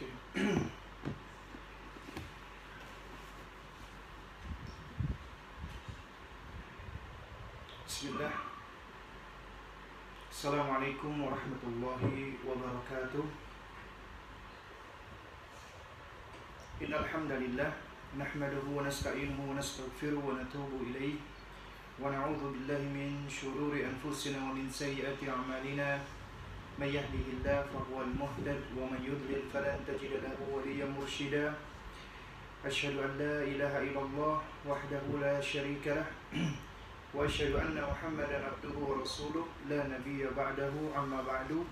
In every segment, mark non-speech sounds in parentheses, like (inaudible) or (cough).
Oke. (coughs) Bismillah. Assalamualaikum warahmatullahi wabarakatuh. Innal hamdalillah nahmaduhu wa nasta'inuhu wa nastaghfiruhu wa natubu ilayh wa na'udzu billahi min shururi anfusina wa min sayyiati a'malina. من يهده الله فهو المهتد ومن يضلل فلن تجد له وليا مرشدا. أشهد أن لا إله إلا الله وحده لا شريك له (clears throat) وأشهد أن محمدا عبده ورسوله. لا نبي بعده أما بعد.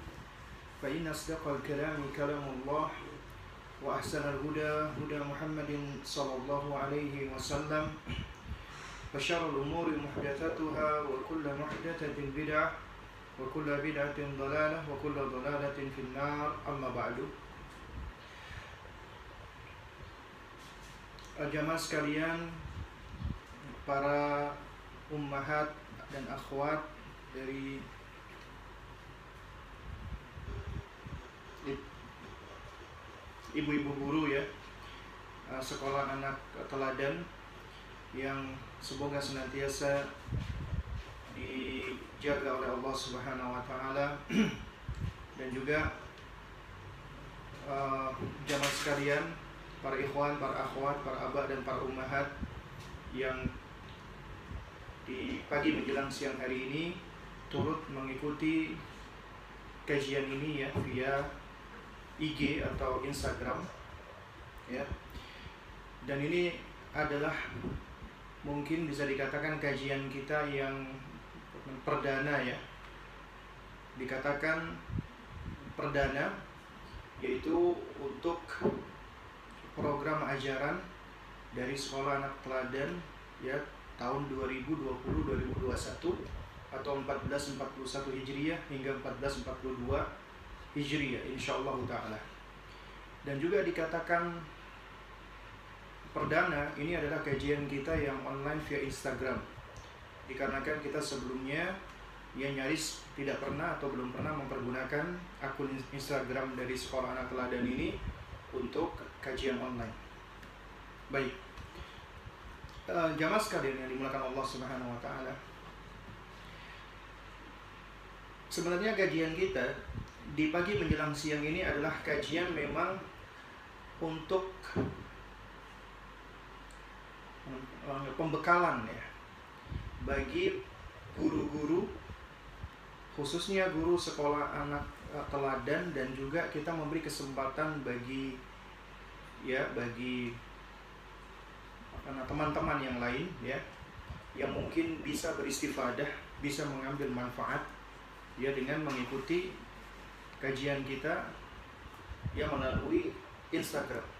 فإن أصدق الكلام كلام الله وأحسن الهدى هدى محمد صلى الله عليه وسلم. (clears throat) وشر الأمور محدثاتها وكل محدثة بدعة. وكل بدعة ضلالة وكل ضلالة في النار أما بعد Jamaah sekalian Para ummahat dan akhwat Dari Ibu-ibu guru ya Sekolah anak teladan Yang semoga senantiasa dijaga oleh Allah Subhanahu wa taala (clears throat) dan juga uh, jamaah sekalian, para ikhwan, para akhwat, para abah dan para ummahat yang di pagi menjelang siang hari ini turut mengikuti kajian ini ya via IG atau Instagram ya. Dan ini adalah mungkin bisa dikatakan kajian kita yang perdana ya dikatakan perdana yaitu untuk program ajaran dari sekolah anak teladan ya tahun 2020-2021 atau 1441 Hijriah hingga 1442 Hijriah insyaallah taala. Dan juga dikatakan perdana ini adalah kajian kita yang online via Instagram dikarenakan kita sebelumnya yang nyaris tidak pernah atau belum pernah mempergunakan akun Instagram dari sekolah anak teladan ini untuk kajian online. Baik, uh, jamaah sekalian yang dimulakan Allah Subhanahu Wa Taala. Sebenarnya kajian kita di pagi menjelang siang ini adalah kajian memang untuk pembekalan ya bagi guru-guru khususnya guru sekolah anak teladan dan juga kita memberi kesempatan bagi ya bagi teman-teman yang lain ya yang mungkin bisa beristifadah bisa mengambil manfaat ya dengan mengikuti kajian kita yang melalui Instagram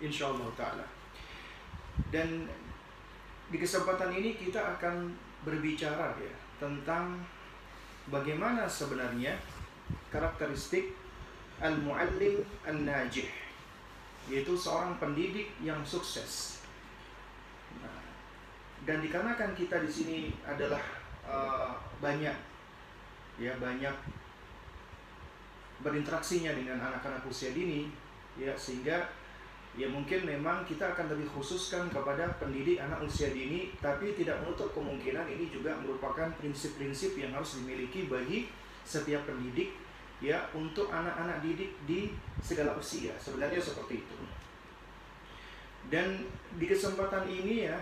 insyaallah taala. Dan di kesempatan ini kita akan berbicara ya tentang bagaimana sebenarnya karakteristik al-muallim an-najih yaitu seorang pendidik yang sukses. Nah, dan dikarenakan kita di sini adalah uh, banyak ya banyak berinteraksinya dengan anak-anak usia dini ya sehingga ya mungkin memang kita akan lebih khususkan kepada pendidik anak usia dini tapi tidak menutup kemungkinan ini juga merupakan prinsip-prinsip yang harus dimiliki bagi setiap pendidik ya untuk anak-anak didik di segala usia. Sebenarnya seperti itu. Dan di kesempatan ini ya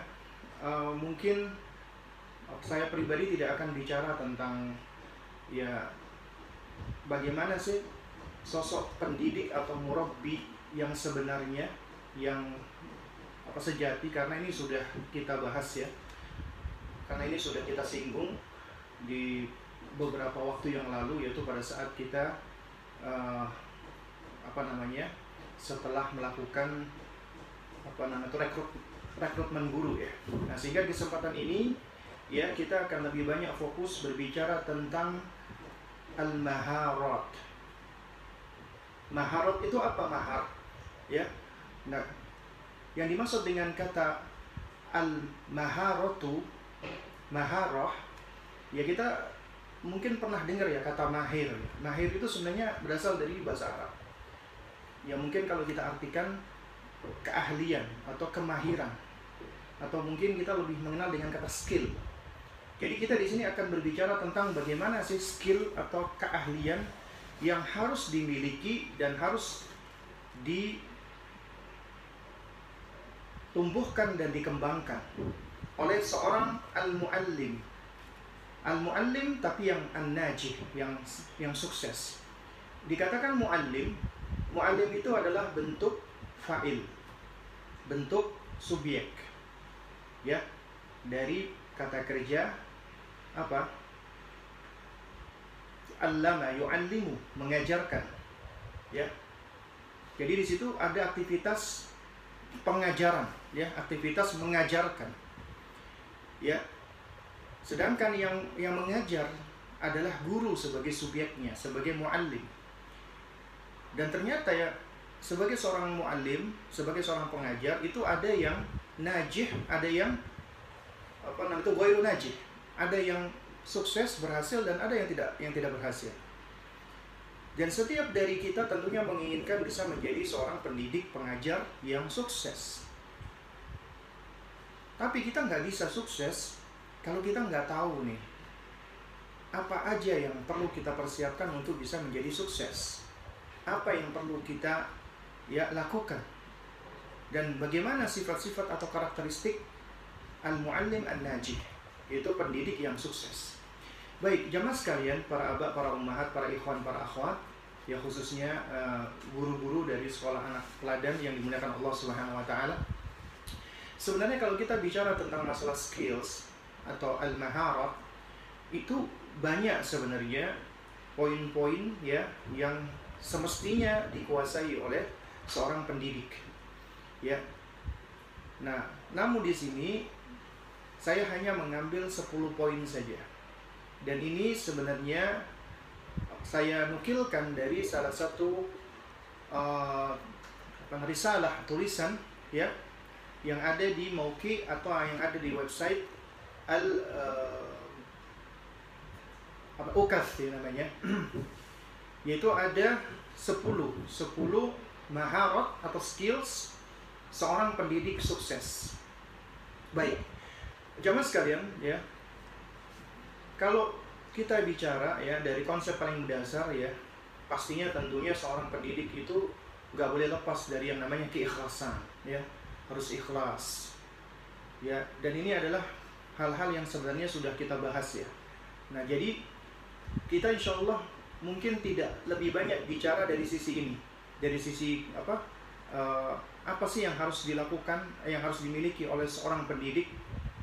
uh, mungkin saya pribadi tidak akan bicara tentang ya bagaimana sih sosok pendidik atau murabbi yang sebenarnya yang apa sejati karena ini sudah kita bahas ya. Karena ini sudah kita singgung di beberapa waktu yang lalu yaitu pada saat kita uh, apa namanya setelah melakukan apa namanya itu rekrut rekrutmen guru ya. Nah sehingga kesempatan ini ya kita akan lebih banyak fokus berbicara tentang al maharat maharat itu apa mahar ya. Nah yang dimaksud dengan kata al maharatu maharah ya kita mungkin pernah dengar ya kata mahir. Mahir itu sebenarnya berasal dari bahasa Arab. Ya mungkin kalau kita artikan keahlian atau kemahiran. Atau mungkin kita lebih mengenal dengan kata skill. Jadi kita di sini akan berbicara tentang bagaimana sih skill atau keahlian yang harus dimiliki dan harus ditumbuhkan dan dikembangkan oleh seorang al-muallim. Al-muallim tapi yang an-najih, yang yang sukses. Dikatakan muallim, muallim itu adalah bentuk fa'il, bentuk subjek. Ya, dari kata kerja apa? Allama yu'allimu, mengajarkan. Ya. Jadi di situ ada aktivitas pengajaran, ya, aktivitas mengajarkan. Ya. Sedangkan yang yang mengajar adalah guru sebagai subjeknya, sebagai muallim. Dan ternyata ya sebagai seorang muallim, sebagai seorang pengajar itu ada yang najih, ada yang apa namanya itu ghairu najih. Ada yang sukses berhasil dan ada yang tidak yang tidak berhasil. Dan setiap dari kita tentunya menginginkan bisa menjadi seorang pendidik pengajar yang sukses. Tapi kita nggak bisa sukses kalau kita nggak tahu nih apa aja yang perlu kita persiapkan untuk bisa menjadi sukses. Apa yang perlu kita ya lakukan. Dan bagaimana sifat-sifat atau karakteristik al-muallim an-najih, yaitu pendidik yang sukses. Baik, jamaah sekalian, para abah, para ummahat, para ikhwan, para akhwat, ya khususnya eh, guru-guru uh, dari sekolah anak teladan yang dimuliakan Allah Subhanahu wa taala. Sebenarnya kalau kita bicara tentang masalah skills atau al-maharat itu banyak sebenarnya poin-poin ya yang semestinya dikuasai oleh seorang pendidik. Ya. Nah, namun di sini saya hanya mengambil 10 poin saja. Dan ini sebenarnya saya nukilkan dari salah satu uh, risalah tulisan ya yang ada di Mauki atau yang ada di website al uh, apa UKAS ya namanya (clears throat) yaitu ada 10 10 maharat atau skills seorang pendidik sukses. Baik. Jamaah sekalian ya, kalau kita bicara ya dari konsep paling dasar ya, pastinya tentunya seorang pendidik itu nggak boleh lepas dari yang namanya keikhlasan ya, harus ikhlas. Ya, dan ini adalah hal-hal yang sebenarnya sudah kita bahas ya. Nah, jadi kita insya Allah mungkin tidak lebih banyak bicara dari sisi ini, dari sisi apa uh, apa sih yang harus dilakukan, yang harus dimiliki oleh seorang pendidik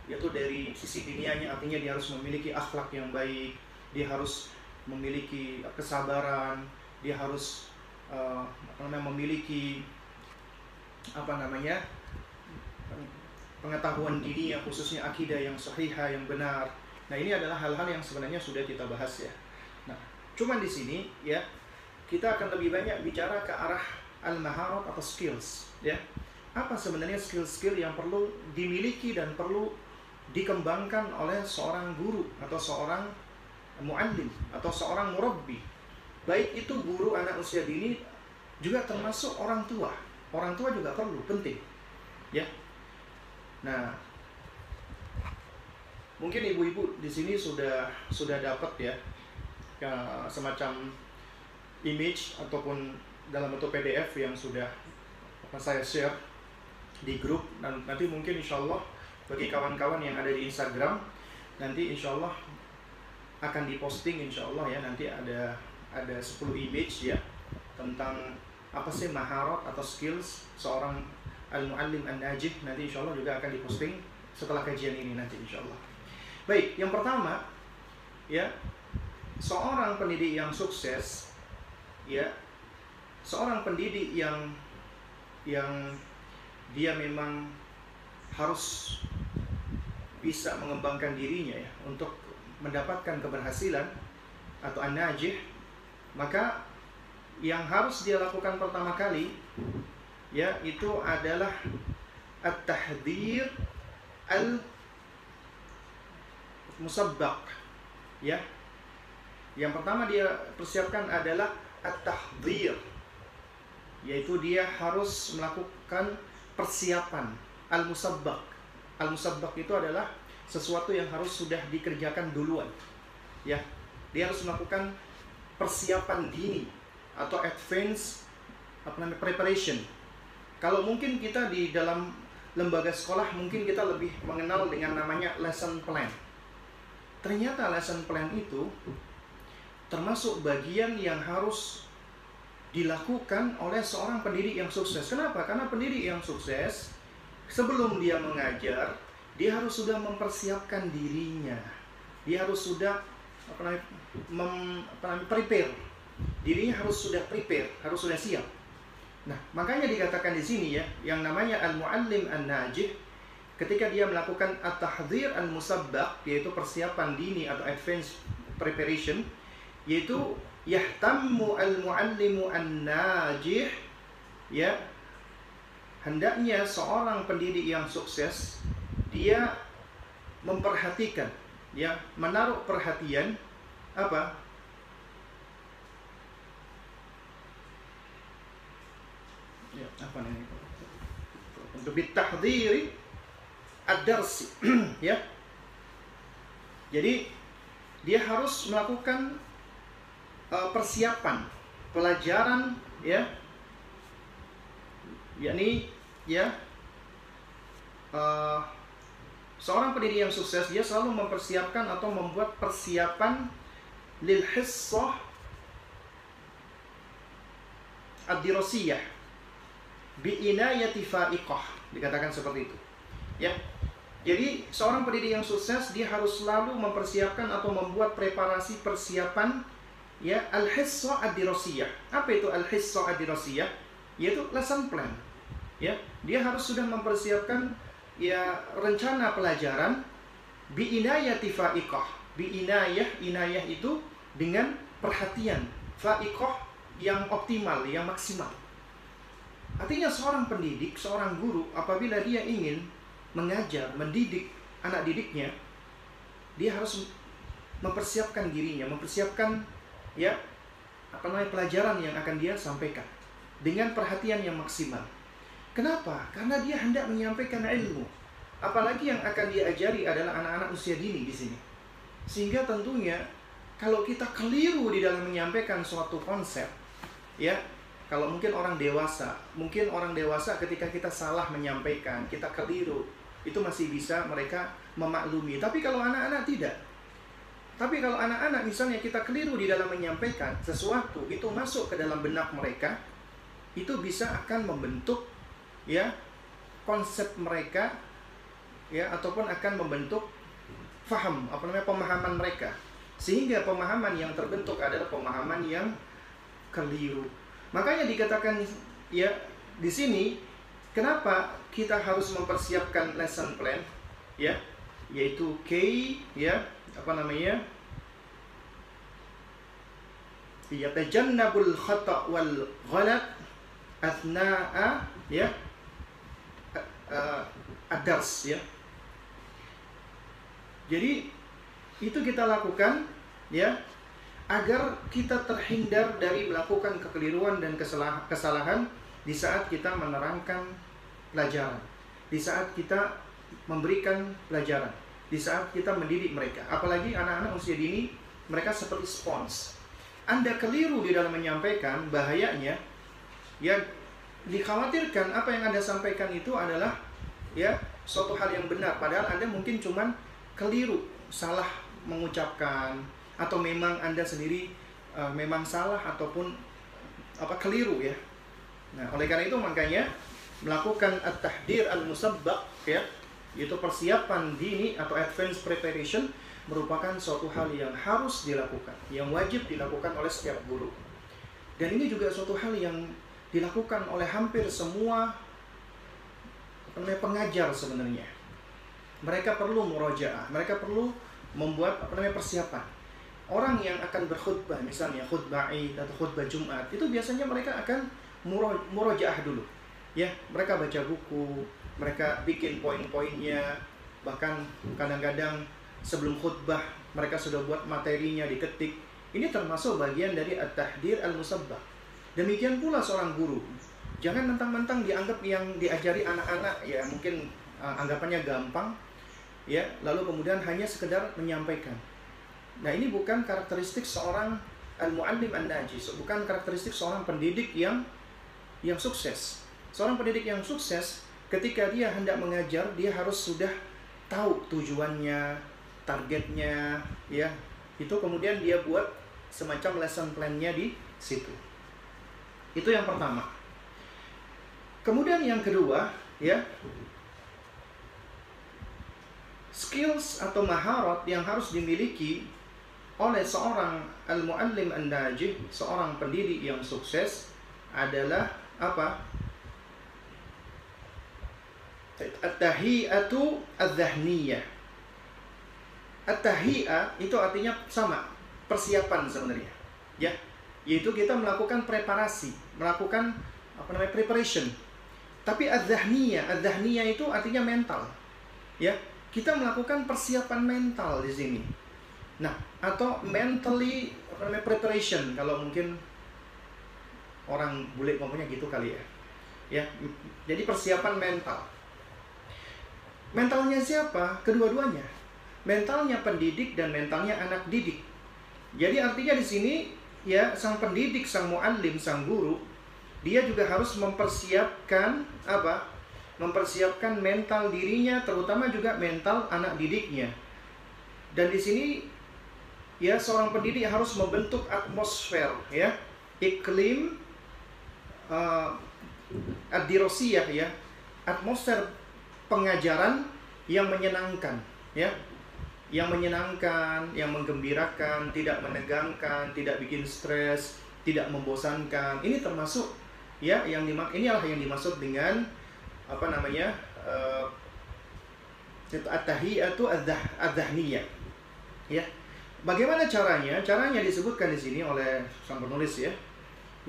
yaitu dari sisi dunianya artinya dia harus memiliki akhlak yang baik dia harus memiliki kesabaran dia harus uh, memiliki apa namanya pengetahuan diri yang khususnya akidah yang sahihah yang benar nah ini adalah hal-hal yang sebenarnya sudah kita bahas ya nah cuman di sini ya kita akan lebih banyak bicara ke arah al-maharat atau skills ya apa sebenarnya skill-skill yang perlu dimiliki dan perlu dikembangkan oleh seorang guru atau seorang muallim atau seorang murabbi. Baik itu guru anak usia dini juga termasuk orang tua. Orang tua juga perlu, penting. Ya. Nah, mungkin ibu-ibu di sini sudah sudah dapat ya, ya semacam image ataupun dalam bentuk PDF yang sudah saya share di grup. Dan nanti mungkin insya Allah bagi kawan-kawan yang ada di Instagram nanti insya Allah akan diposting insya Allah ya nanti ada ada 10 image ya tentang apa sih maharot atau skills seorang al-muallim an-najih nanti insya Allah juga akan diposting setelah kajian ini nanti insya Allah baik yang pertama ya seorang pendidik yang sukses ya seorang pendidik yang yang dia memang harus bisa mengembangkan dirinya ya untuk mendapatkan keberhasilan atau an-najih maka yang harus dia lakukan pertama kali ya itu adalah at-tahdir al musabbaq ya yang pertama dia persiapkan adalah at-tahdir yaitu dia harus melakukan persiapan al-musabbaq. Al-musabbaq itu adalah sesuatu yang harus sudah dikerjakan duluan. Ya, dia harus melakukan persiapan dini atau advance apa namanya preparation. Kalau mungkin kita di dalam lembaga sekolah mungkin kita lebih mengenal dengan namanya lesson plan. Ternyata lesson plan itu termasuk bagian yang harus dilakukan oleh seorang pendidik yang sukses. Kenapa? Karena pendidik yang sukses sebelum dia mengajar, dia harus sudah mempersiapkan dirinya. Dia harus sudah apa namanya, prepare. Dirinya harus sudah prepare, harus sudah siap. Nah, makanya dikatakan di sini ya, yang namanya al-muallim an-najih ketika dia melakukan at-tahdhir al-musabbaq yaitu persiapan dini atau advance preparation yaitu yahtammu al-muallimu an-najih ya hendaknya seorang pendidik yang sukses dia memperhatikan ya menaruh perhatian apa ya. Apa untuk bitahdiri ad-darsi. (clears throat) Ya. Jadi dia harus melakukan uh, persiapan pelajaran ya. Yakni ya uh, seorang pendidik yang sukses dia selalu mempersiapkan atau membuat persiapan lil hissah ad-dirasiyah bi inayati fa'iqah dikatakan seperti itu ya jadi seorang pendidik yang sukses dia harus selalu mempersiapkan atau membuat preparasi persiapan ya al-hissa ad-dirasiyah. Apa itu al-hissa ad-dirasiyah? Yaitu lesson plan. Ya, dia harus sudah mempersiapkan ya rencana pelajaran bi inayati fa'iqah. Bi inayah, inayah itu dengan perhatian. Fa'iqah yang optimal, yang maksimal. Artinya seorang pendidik, seorang guru apabila dia ingin mengajar, mendidik anak didiknya, dia harus mempersiapkan dirinya, mempersiapkan ya apa namanya pelajaran yang akan dia sampaikan dengan perhatian yang maksimal. Kenapa? Karena dia hendak menyampaikan ilmu. Apalagi yang akan dia ajari adalah anak-anak usia dini di sini. Sehingga tentunya kalau kita keliru di dalam menyampaikan suatu konsep, ya, kalau mungkin orang dewasa, mungkin orang dewasa ketika kita salah menyampaikan, kita keliru, itu masih bisa mereka memaklumi. Tapi kalau anak-anak tidak, tapi kalau anak-anak misalnya kita keliru di dalam menyampaikan sesuatu itu masuk ke dalam benak mereka, itu bisa akan membentuk ya konsep mereka ya ataupun akan membentuk faham apa namanya pemahaman mereka. Sehingga pemahaman yang terbentuk adalah pemahaman yang keliru. Makanya dikatakan ya di sini kenapa kita harus mempersiapkan lesson plan ya yaitu K ya apa namanya yatajannabul khata wal ghalat athna'a ya adars ya. Jadi itu kita lakukan ya agar kita terhindar dari melakukan kekeliruan dan kesalahan di saat kita menerangkan pelajaran di saat kita memberikan pelajaran di saat kita mendidik mereka. Apalagi anak-anak usia dini, mereka seperti spons. Anda keliru di dalam menyampaikan, bahayanya, ya dikhawatirkan apa yang Anda sampaikan itu adalah ya suatu hal yang benar. Padahal Anda mungkin cuman keliru, salah mengucapkan, atau memang Anda sendiri uh, memang salah ataupun apa keliru ya. Nah, oleh karena itu makanya melakukan at-tahdir al-musabbaq ya yaitu persiapan dini atau advance preparation merupakan suatu hal yang harus dilakukan, yang wajib dilakukan oleh setiap guru. Dan ini juga suatu hal yang dilakukan oleh hampir semua pengajar sebenarnya. Mereka perlu murojaah, mereka perlu membuat apa namanya persiapan. Orang yang akan berkhutbah, misalnya khutbah Id atau khutbah Jumat, itu biasanya mereka akan murojaah dulu. Ya, mereka baca buku, mereka bikin poin-poinnya bahkan kadang-kadang sebelum khutbah mereka sudah buat materinya diketik ini termasuk bagian dari at-tahdir al-musabbah demikian pula seorang guru Jangan mentang-mentang dianggap yang diajari anak-anak ya mungkin uh, anggapannya gampang ya, lalu kemudian hanya sekedar menyampaikan. Nah, ini bukan karakteristik seorang al-muallim an-najis, bukan karakteristik seorang pendidik yang yang sukses. Seorang pendidik yang sukses ketika dia hendak mengajar, dia harus sudah tahu tujuannya, targetnya, ya. Itu kemudian dia buat semacam lesson plan-nya di situ. Itu yang pertama. Kemudian yang kedua, ya, skills atau maharat yang harus dimiliki oleh seorang al-muallim an-najih, seorang pendidik yang sukses adalah apa? At-tahiyatu adh-dhahniyah. At-tahiyah itu artinya sama, persiapan sebenarnya. Ya, yaitu kita melakukan preparasi, melakukan apa namanya preparation tapi adzahnia, adzahnia itu artinya mental. Ya, kita melakukan persiapan mental di sini. Nah, atau mentally preparation kalau mungkin orang bule ngomongnya gitu kali ya. Ya, jadi persiapan mental. Mentalnya siapa? Kedua-duanya. Mentalnya pendidik dan mentalnya anak didik. Jadi artinya di sini ya sang pendidik, sang muallim, sang guru dia juga harus mempersiapkan apa? Mempersiapkan mental dirinya, terutama juga mental anak didiknya. Dan di sini ya seorang pendidik harus membentuk atmosfer ya, iklim uh, adirosiyah ya, atmosfer pengajaran yang menyenangkan ya. Yang menyenangkan, yang menggembirakan, tidak menegangkan, tidak bikin stres, tidak membosankan. Ini termasuk ya yang dimak inilah yang dimaksud dengan apa namanya uh, at-tahiyatu adz-dhahniyah ya bagaimana caranya? Caranya disebutkan di sini oleh sang penulis ya.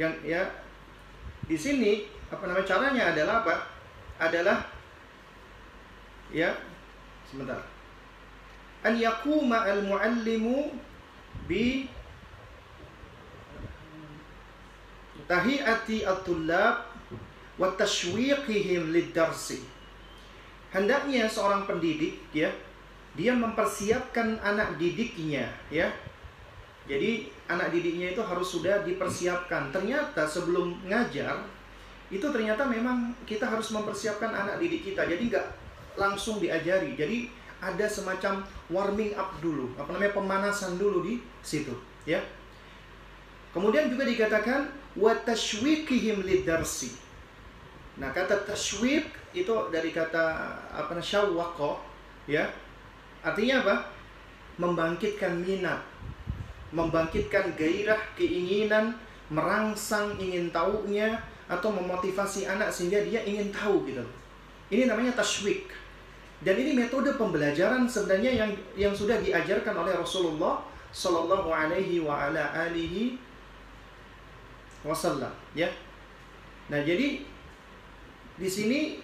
Yang ya di sini apa namanya caranya adalah apa? Adalah ya sebentar. An yakuma al muallimu bi tahiyati at-tullab wa tashwiqihim lid-darsi. Hendaknya seorang pendidik ya, dia mempersiapkan anak didiknya ya. Jadi anak didiknya itu harus sudah dipersiapkan. Ternyata sebelum ngajar itu ternyata memang kita harus mempersiapkan anak didik kita. Jadi nggak langsung diajari. Jadi ada semacam warming up dulu, apa namanya pemanasan dulu di situ, ya. Kemudian juga dikatakan wa tashwiqihim lidarsi. Nah, kata tashwiq itu dari kata apa namanya syawwaqa ya. Artinya apa? Membangkitkan minat, membangkitkan gairah, keinginan, merangsang ingin tahunya atau memotivasi anak sehingga dia ingin tahu gitu. Ini namanya tashwiq. Dan ini metode pembelajaran sebenarnya yang yang sudah diajarkan oleh Rasulullah Shallallahu alaihi wa ala alihi wasallam ya. Nah, jadi di sini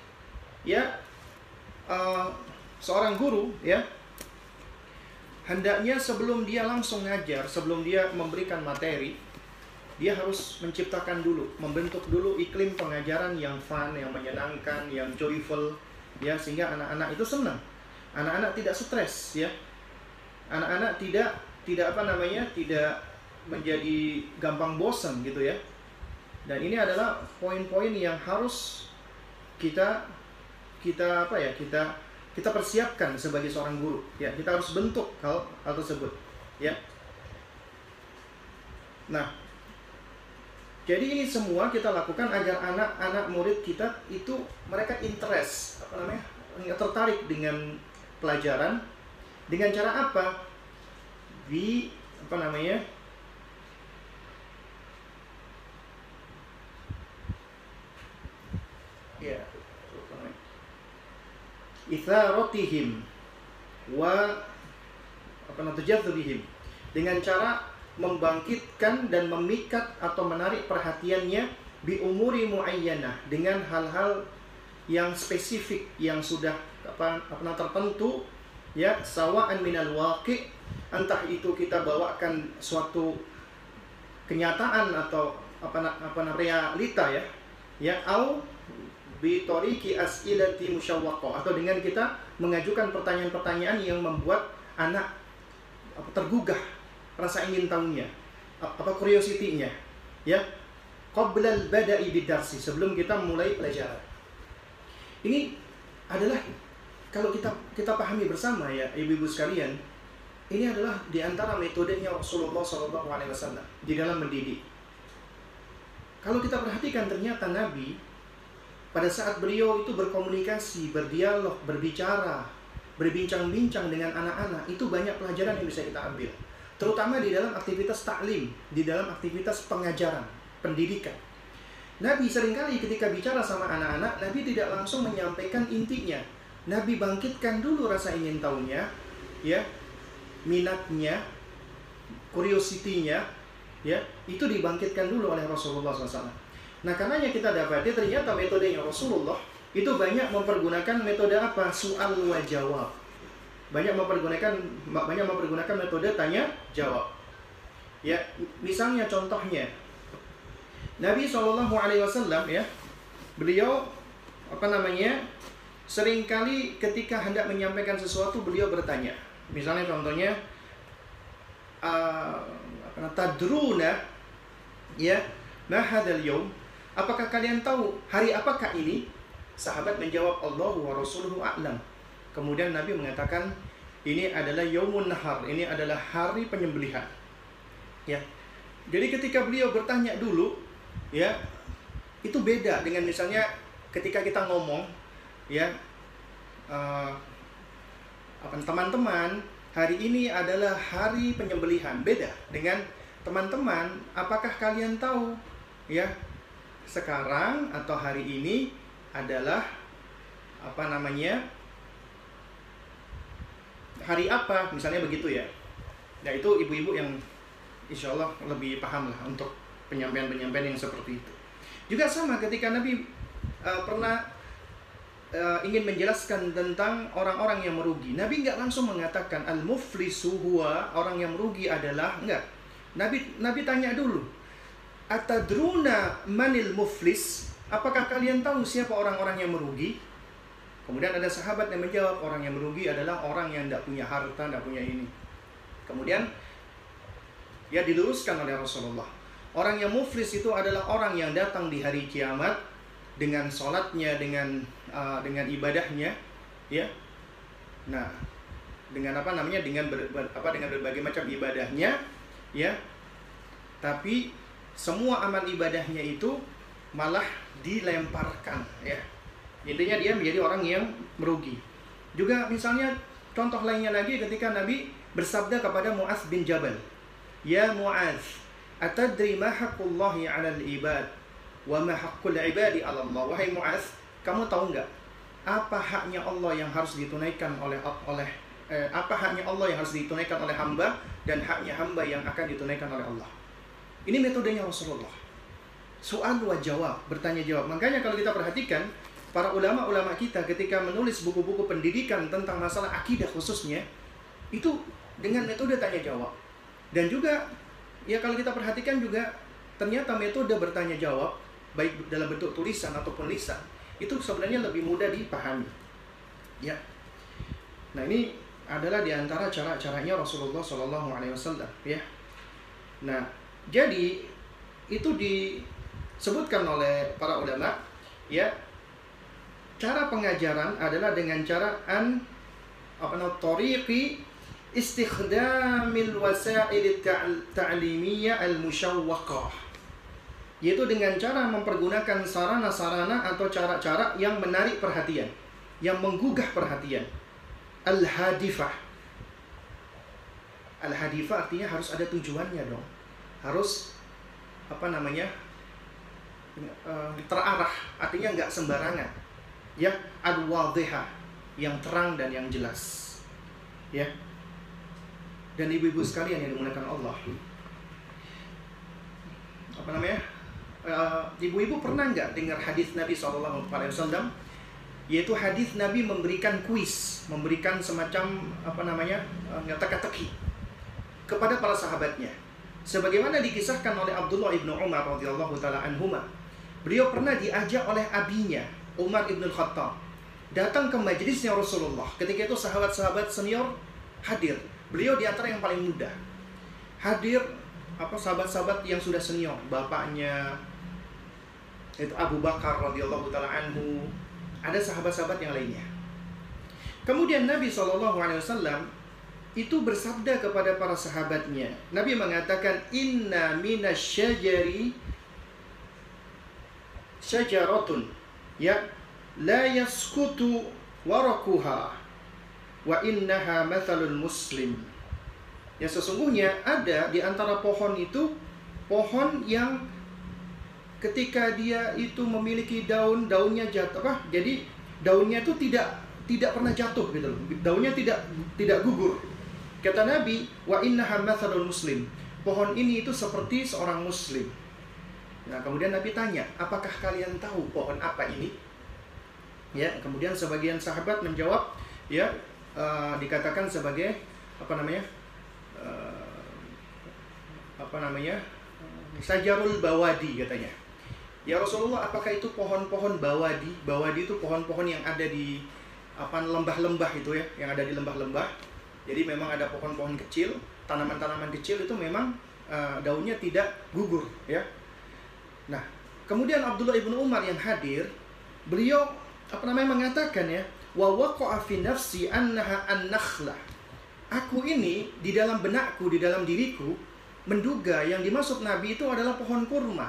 ya uh, seorang guru ya hendaknya sebelum dia langsung ngajar, sebelum dia memberikan materi, dia harus menciptakan dulu, membentuk dulu iklim pengajaran yang fun, yang menyenangkan, yang joyful, ya sehingga anak-anak itu senang. Anak-anak tidak stres, ya. Anak-anak tidak tidak apa namanya, tidak menjadi gampang bosan gitu ya. Dan ini adalah poin-poin yang harus kita kita apa ya kita kita persiapkan sebagai seorang guru. Ya kita harus bentuk hal hal tersebut. Ya. Nah jadi ini semua kita lakukan agar anak-anak murid kita itu mereka interest apa namanya tertarik dengan pelajaran. Dengan cara apa? Di apa namanya ya itharatihim wa apa namanya dengan cara membangkitkan dan memikat atau menarik perhatiannya bi umuri muayyanah dengan hal-hal yang spesifik yang sudah apa apa tertentu ya sawaan minal waqi entah itu kita bawakan suatu kenyataan atau apa apa realita ya ya au bitoriki as'ilati musyawwaqah. Atau dengan kita mengajukan pertanyaan-pertanyaan yang membuat anak tergugah rasa ingin tahunya apa curiosity-nya ya. Qabla al-bada'i bidarsi sebelum kita mulai pelajaran. Ini adalah kalau kita kita pahami bersama ya ibu-ibu sekalian ini adalah di antara metodenya Rasulullah SAW di dalam mendidik. Kalau kita perhatikan ternyata Nabi pada saat beliau itu berkomunikasi, berdialog, berbicara, berbincang-bincang dengan anak-anak, itu banyak pelajaran yang bisa kita ambil. Terutama di dalam aktivitas taklim, di dalam aktivitas pengajaran, pendidikan. Nabi sering kali ketika bicara sama anak-anak, Nabi tidak langsung menyampaikan intinya. Nabi bangkitkan dulu rasa ingin tahunya, ya, minatnya, curiosity-nya, ya itu dibangkitkan dulu oleh Rasulullah SAW. Nah karenanya kita dapati ternyata metodenya Rasulullah itu banyak mempergunakan metode apa? Soal wa jawab. Banyak mempergunakan banyak mempergunakan metode tanya jawab. Ya, misalnya contohnya Nabi Shallallahu Alaihi Wasallam ya, beliau apa namanya sering kali ketika hendak menyampaikan sesuatu beliau bertanya. Misalnya contohnya uh, tadruna ya ma hadzal yaum apakah kalian tahu hari apakah ini? Sahabat menjawab Allah wa rasuluhu a'lam. Kemudian Nabi mengatakan ini adalah yaumun nahar ini adalah hari penyembelihan. Ya. Jadi ketika beliau bertanya dulu ya itu beda dengan misalnya ketika kita ngomong ya uh, teman-teman hari ini adalah hari penyembelihan. Beda dengan teman-teman, apakah kalian tahu ya sekarang atau hari ini adalah apa namanya? hari apa misalnya begitu ya. Nah itu ibu-ibu yang insya Allah lebih paham lah untuk penyampaian-penyampaian yang seperti itu. Juga sama ketika Nabi uh, pernah uh, ingin menjelaskan tentang orang-orang yang merugi. Nabi nggak langsung mengatakan al-muflisu huwa orang yang merugi adalah enggak. Nabi Nabi tanya dulu. Atadruna manil muflis? Apakah kalian tahu siapa orang-orang yang merugi? Kemudian ada sahabat yang menjawab orang yang merugi adalah orang yang tidak punya harta, tidak punya ini. Kemudian ya diluruskan oleh Rasulullah. Orang yang muflis itu adalah orang yang datang di hari kiamat dengan sholatnya, dengan uh, dengan ibadahnya ya nah dengan apa namanya dengan ber, ber, apa dengan berbagai macam ibadahnya ya tapi semua amal ibadahnya itu malah dilemparkan ya. Intinya dia menjadi orang yang merugi. Juga misalnya contoh lainnya lagi ketika Nabi bersabda kepada Muaz bin Jabal ya Muaz atadri ma haqqullahi 'alal ibad wa ma haqqul ibadi 'ala Allah? Wahai Muaz kamu tahu nggak apa haknya Allah yang harus ditunaikan oleh oleh eh, apa haknya Allah yang harus ditunaikan oleh hamba dan haknya hamba yang akan ditunaikan oleh Allah. Ini metodenya Rasulullah. Soal wa jawab, bertanya jawab. Makanya kalau kita perhatikan para ulama-ulama kita ketika menulis buku-buku pendidikan tentang masalah akidah khususnya itu dengan metode tanya jawab. Dan juga ya kalau kita perhatikan juga ternyata metode bertanya jawab baik dalam bentuk tulisan ataupun lisan itu sebenarnya lebih mudah dipahami. Ya. Nah ini adalah di antara cara-caranya Rasulullah Wasallam. Ya. Nah jadi itu disebutkan oleh para ulama ya cara pengajaran adalah dengan cara an apa namanya tariqi istikhdamil wasail ta'limiyah al-musyawwaqah yaitu dengan cara mempergunakan sarana-sarana atau cara-cara yang menarik perhatian, yang menggugah perhatian. Al-hadifah. Al-hadifah artinya harus ada tujuannya dong. Harus apa namanya? Eh, terarah, artinya nggak sembarangan. Ya, ad-wadhiha, yang terang dan yang jelas. Ya. Dan ibu-ibu sekalian yang dimuliakan Allah. Apa namanya? uh, ibu-ibu pernah nggak dengar hadis Nabi SAW? Yaitu hadis Nabi memberikan kuis, memberikan semacam apa namanya uh, teka-teki kepada para sahabatnya. Sebagaimana dikisahkan oleh Abdullah ibnu Umar radhiyallahu taala anhuma. beliau pernah diajak oleh abinya Umar ibn Khattab datang ke majelisnya Rasulullah. Ketika itu sahabat-sahabat senior hadir. Beliau di antara yang paling muda. Hadir apa sahabat-sahabat yang sudah senior, bapaknya itu Abu Bakar radhiyallahu taala anhu, ada sahabat-sahabat yang lainnya. Kemudian Nabi saw itu bersabda kepada para sahabatnya. Nabi mengatakan, Inna minasyajari syajaratun ya la yaskutu warakuha wa innaha mathalul muslim. Ya sesungguhnya ada di antara pohon itu pohon yang ketika dia itu memiliki daun daunnya jatuh apa jadi daunnya itu tidak tidak pernah jatuh gitu loh daunnya tidak tidak gugur kata Nabi wa inna muslim pohon ini itu seperti seorang muslim nah kemudian Nabi tanya apakah kalian tahu pohon apa ini ya kemudian sebagian sahabat menjawab ya uh, dikatakan sebagai apa namanya uh, apa namanya sajarul bawadi katanya Ya Rasulullah, apakah itu pohon-pohon bawadi? Bawadi itu pohon-pohon yang ada di apa lembah-lembah itu ya, yang ada di lembah-lembah. Jadi memang ada pohon-pohon kecil, tanaman-tanaman kecil itu memang uh, daunnya tidak gugur ya. Nah, kemudian Abdullah ibnu Umar yang hadir, beliau apa namanya mengatakan ya, wa waqa'a fi nafsi annaha an-nakhlah. Aku ini di dalam benakku, di dalam diriku menduga yang dimaksud Nabi itu adalah pohon kurma.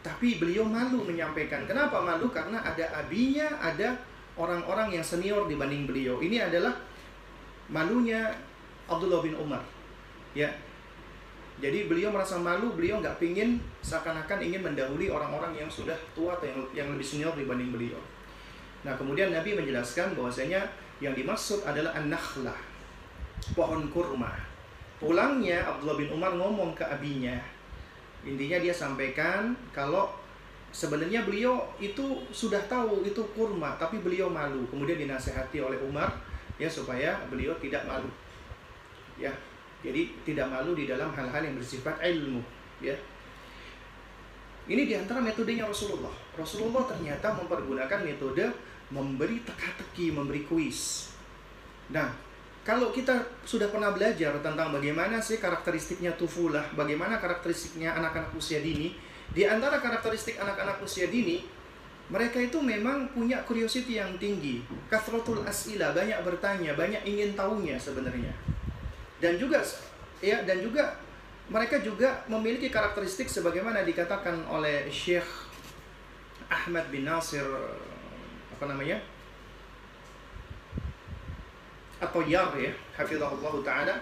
Tapi beliau malu menyampaikan. Kenapa malu? Karena ada abinya, ada orang-orang yang senior dibanding beliau. Ini adalah malunya Abdullah bin Umar. Ya. Jadi beliau merasa malu, beliau nggak pingin seakan-akan ingin mendahului orang-orang yang sudah tua atau yang, lebih senior dibanding beliau. Nah kemudian Nabi menjelaskan bahwasanya yang dimaksud adalah an-nakhlah, pohon kurma. Pulangnya Abdullah bin Umar ngomong ke abinya, Intinya dia sampaikan kalau sebenarnya beliau itu sudah tahu itu kurma, tapi beliau malu. Kemudian dinasehati oleh Umar ya supaya beliau tidak malu. Ya. Jadi tidak malu di dalam hal-hal yang bersifat ilmu, ya. Ini di antara metodenya Rasulullah. Rasulullah ternyata mempergunakan metode memberi teka-teki, memberi kuis. Nah, kalau kita sudah pernah belajar tentang bagaimana sih karakteristiknya tufulah, bagaimana karakteristiknya anak-anak usia dini, di antara karakteristik anak-anak usia dini, mereka itu memang punya curiosity yang tinggi. Kathratul asila, banyak bertanya, banyak ingin tahunya sebenarnya. Dan juga ya dan juga mereka juga memiliki karakteristik sebagaimana dikatakan oleh Syekh Ahmad bin Nasir apa namanya? atau yar ya hafizahullah taala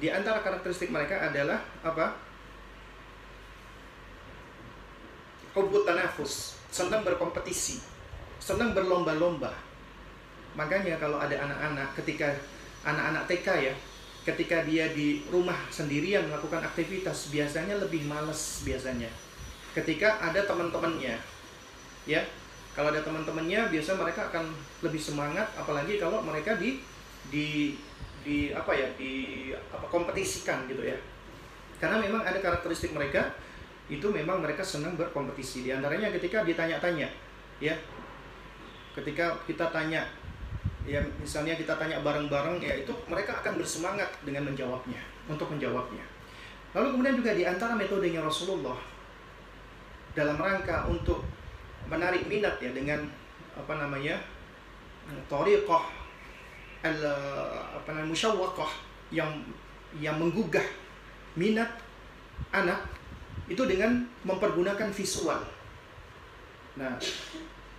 di antara karakteristik mereka adalah apa hubbut tanafus senang berkompetisi. Senang berlomba-lomba. Makanya kalau ada anak-anak ketika anak-anak TK ya ketika dia di rumah sendirian melakukan aktivitas biasanya lebih males biasanya. Ketika ada teman-temannya ya. Kalau ada teman-temannya biasa mereka akan lebih semangat apalagi kalau mereka di di di apa ya di apa kompetisikan gitu ya. Karena memang ada karakteristik mereka itu memang mereka senang berkompetisi. Di antaranya ketika ditanya-tanya ya. Ketika kita tanya ya misalnya kita tanya bareng-bareng ya itu mereka akan bersemangat dengan menjawabnya untuk menjawabnya. Lalu kemudian juga di antara metodenya Rasulullah dalam rangka untuk menarik minat ya dengan apa namanya tariqah al apa namanya musyawwaqah yang yang menggugah minat anak itu dengan mempergunakan visual. Nah,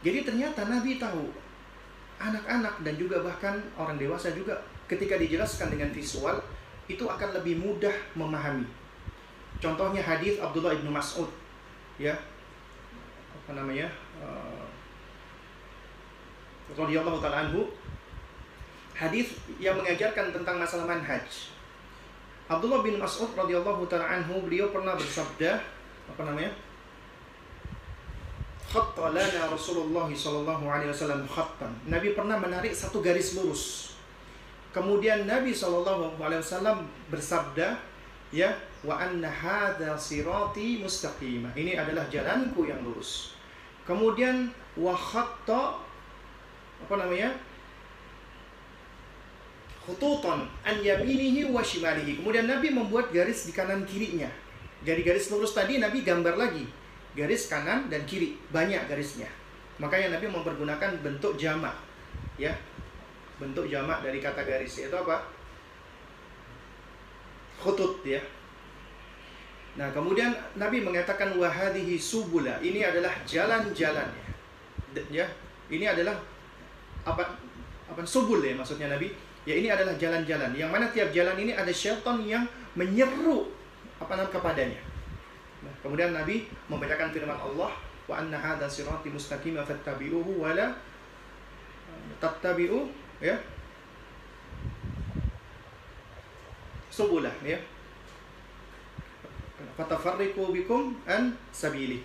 jadi ternyata Nabi tahu anak-anak dan juga bahkan orang dewasa juga ketika dijelaskan dengan visual itu akan lebih mudah memahami. Contohnya hadis Abdullah ibnu Mas'ud, ya apa namanya, uh, radhiyallahu taala anhu hadis yang mengajarkan tentang masalah manhaj. Abdullah bin Mas'ud radhiyallahu taala anhu beliau pernah bersabda apa namanya? Khatta lana Rasulullah sallallahu alaihi wasallam khattan. Nabi pernah menarik satu garis lurus. Kemudian Nabi sallallahu alaihi wasallam bersabda, ya, wa anna hadza sirati mustaqimah. Ini adalah jalanku yang lurus. Kemudian wahatta apa namanya? Khututan an yaminihi wa shimalihi. Kemudian Nabi membuat garis di kanan kirinya. Dari garis lurus tadi Nabi gambar lagi garis kanan dan kiri, banyak garisnya. Makanya Nabi mempergunakan bentuk jamak. Ya. Bentuk jamak dari kata garis itu apa? Khutut ya. Nah, kemudian Nabi mengatakan wahadihi subula. Ini adalah jalan-jalannya. Ya. Ini adalah apa apa subul ya maksudnya Nabi ya ini adalah jalan-jalan. Yang mana tiap jalan ini ada syaitan yang menyeru apa namanya kepadanya. Nah, kemudian Nabi membacakan firman Allah wa anna hadza sirati mustaqima fattabi'uhu wa la tattabi'u ya. Subulah ya. Fatafarriqu bikum an sabili.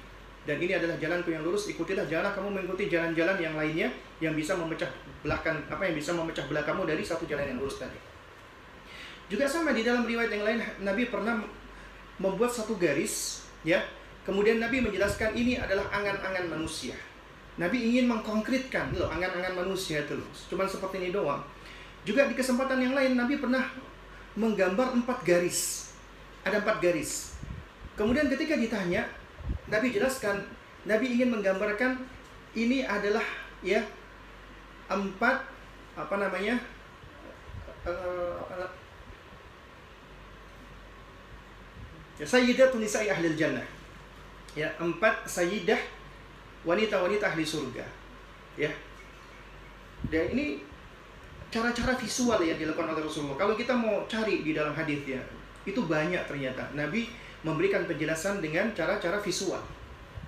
Dan ini adalah jalanku yang lurus ikutilah janganlah kamu mengikuti jalan-jalan yang lainnya yang bisa memecah belahkan apa yang bisa memecah belah kamu dari satu jalan yang lurus tadi. Juga sama di dalam riwayat yang lain Nabi pernah membuat satu garis ya. Kemudian Nabi menjelaskan ini adalah angan-angan manusia. Nabi ingin mengkonkretkan loh angan-angan manusia itu loh. Cuman seperti ini doang. Juga di kesempatan yang lain Nabi pernah menggambar empat garis. Ada empat garis. Kemudian ketika ditanya, Nabi jelaskan, Nabi ingin menggambarkan ini adalah ya empat apa namanya uh, ya, sayyidah tunisai ahli jannah. Ya empat sayyidah wanita-wanita ahli surga. Ya. Dan ini cara-cara visual yang dilakukan oleh Rasulullah. Kalau kita mau cari di dalam hadis ya itu banyak ternyata. Nabi memberikan penjelasan dengan cara-cara visual.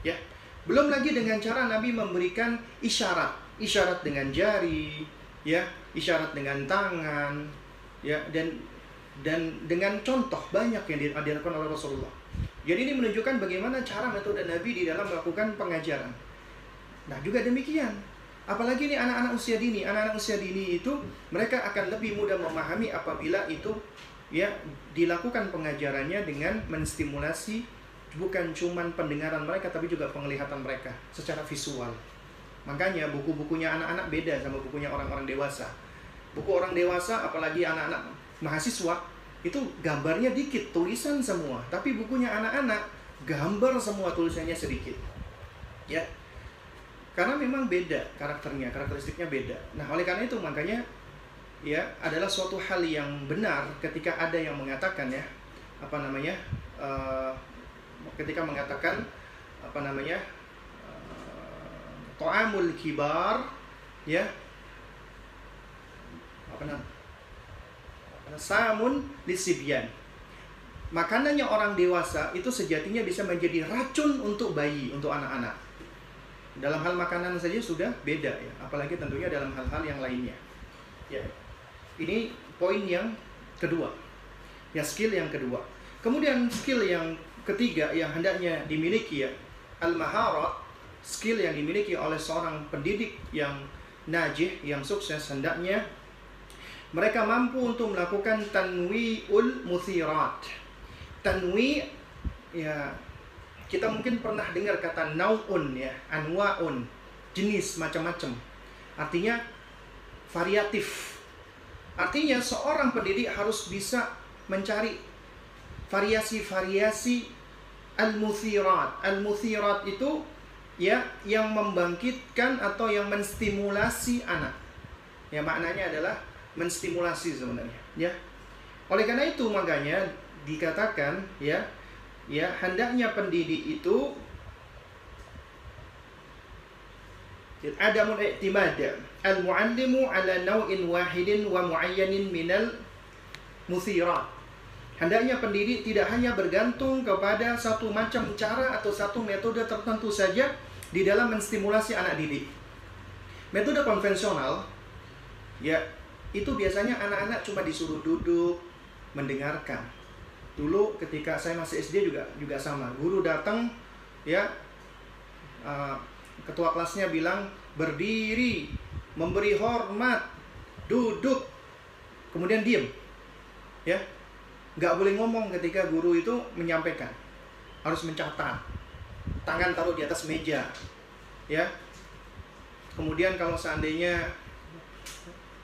Ya. Belum lagi dengan cara Nabi memberikan isyarat isyarat dengan jari, ya, isyarat dengan tangan, ya, dan dan dengan contoh banyak yang dilakukan oleh Rasulullah. Jadi ini menunjukkan bagaimana cara metode Nabi di dalam melakukan pengajaran. Nah juga demikian, apalagi ini anak-anak usia dini, anak-anak usia dini itu mereka akan lebih mudah memahami apabila itu ya dilakukan pengajarannya dengan menstimulasi bukan cuman pendengaran mereka tapi juga penglihatan mereka secara visual. Makanya buku-bukunya anak-anak beda sama bukunya orang-orang dewasa. Buku orang dewasa, apalagi anak-anak mahasiswa, itu gambarnya dikit, tulisan semua. Tapi bukunya anak-anak, gambar semua tulisannya sedikit. Ya, karena memang beda karakternya, karakteristiknya beda. Nah, oleh karena itu makanya ya adalah suatu hal yang benar ketika ada yang mengatakan ya apa namanya uh, ketika mengatakan apa namanya ta'amul kibar ya. Apa namanya? Samun lisibyan. Makanannya orang dewasa itu sejatinya bisa menjadi racun untuk bayi untuk anak-anak. Dalam hal makanan saja sudah beda ya. Apalagi tentunya dalam hal-hal yang lainnya ya. Ini poin yang kedua ya skill yang kedua. Kemudian skill yang ketiga yang hendaknya dimiliki ya al maharat skill yang dimiliki oleh seorang pendidik yang najih, yang sukses hendaknya mereka mampu untuk melakukan tanwi'ul muthirat. Tanwi ya kita mungkin pernah dengar kata nau'un ya, anwa'un, jenis macam-macam. Artinya variatif. Artinya seorang pendidik harus bisa mencari variasi-variasi al-muthirat. Al-muthirat itu ya yang membangkitkan atau yang menstimulasi anak. Ya maknanya adalah menstimulasi sebenarnya, ya. Oleh karena itu makanya dikatakan ya ya hendaknya pendidik itu adamun i'timad al-muallimu ala naw'in wahidin wa muayyanin minal musirat Hendaknya pendidik tidak hanya bergantung kepada satu macam cara atau satu metode tertentu saja di dalam menstimulasi anak didik. Metode konvensional, ya itu biasanya anak-anak cuma disuruh duduk, mendengarkan. Dulu ketika saya masih SD juga juga sama, guru datang, ya uh, ketua kelasnya bilang berdiri, memberi hormat, duduk, kemudian diem, ya. Nggak boleh ngomong ketika guru itu menyampaikan. Harus mencatat tangan taruh di atas meja ya. Kemudian kalau seandainya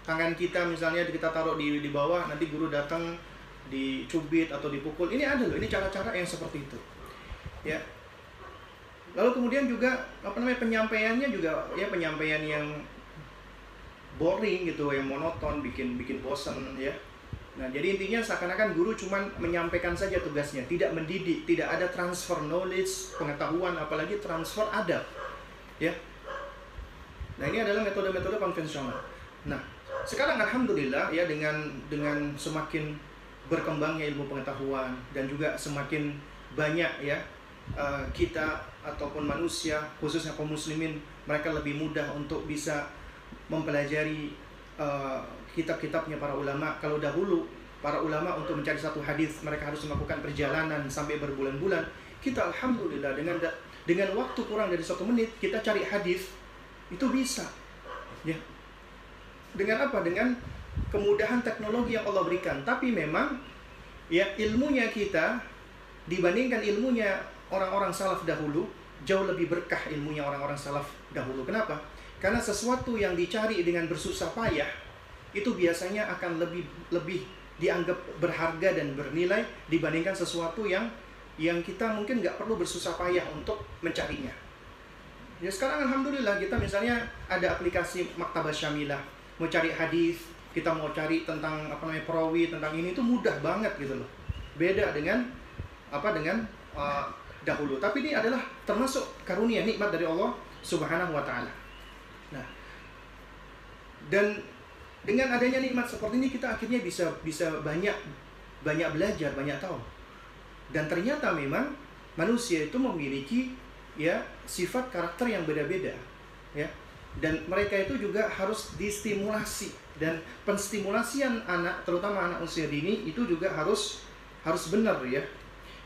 tangan kita misalnya kita taruh di di bawah nanti guru datang dicubit atau dipukul. Ini ada loh ini cara-cara yang seperti itu ya. Lalu kemudian juga apa namanya penyampaiannya juga ya penyampaian yang boring gitu yang monoton bikin bikin bosan ya nah jadi intinya seakan-akan guru cuma menyampaikan saja tugasnya tidak mendidik tidak ada transfer knowledge pengetahuan apalagi transfer adab ya. Nah ini adalah metode-metode konvensional. Nah sekarang alhamdulillah ya dengan dengan semakin berkembangnya ilmu pengetahuan dan juga semakin banyak ya uh, kita ataupun manusia khususnya kaum muslimin mereka lebih mudah untuk bisa mempelajari uh, kitab-kitabnya para ulama kalau dahulu para ulama untuk mencari satu hadis mereka harus melakukan perjalanan sampai berbulan-bulan kita alhamdulillah dengan dengan waktu kurang dari satu menit kita cari hadis itu bisa ya dengan apa? Dengan kemudahan teknologi yang Allah berikan. Tapi memang ya ilmunya kita dibandingkan ilmunya orang-orang salaf dahulu jauh lebih berkah ilmunya orang-orang salaf dahulu. Kenapa? Karena sesuatu yang dicari dengan bersusah payah itu biasanya akan lebih lebih dianggap berharga dan bernilai dibandingkan sesuatu yang yang kita mungkin nggak perlu bersusah payah untuk mencarinya. Ya sekarang alhamdulillah kita misalnya ada aplikasi Maktabah Syamilah. Mau cari hadis kita mau cari tentang apa namanya perawi tentang ini itu mudah banget gitu loh. Beda dengan apa dengan uh, dahulu. Tapi ini adalah termasuk karunia nikmat dari Allah Subhanahu wa taala. Nah dan dengan adanya nikmat seperti ini kita akhirnya bisa bisa banyak banyak belajar banyak tahu. Dan ternyata memang manusia itu memiliki ya sifat karakter yang beda-beda ya. Dan mereka itu juga harus distimulasi. Dan penstimulasian anak terutama anak usia dini itu juga harus harus benar ya.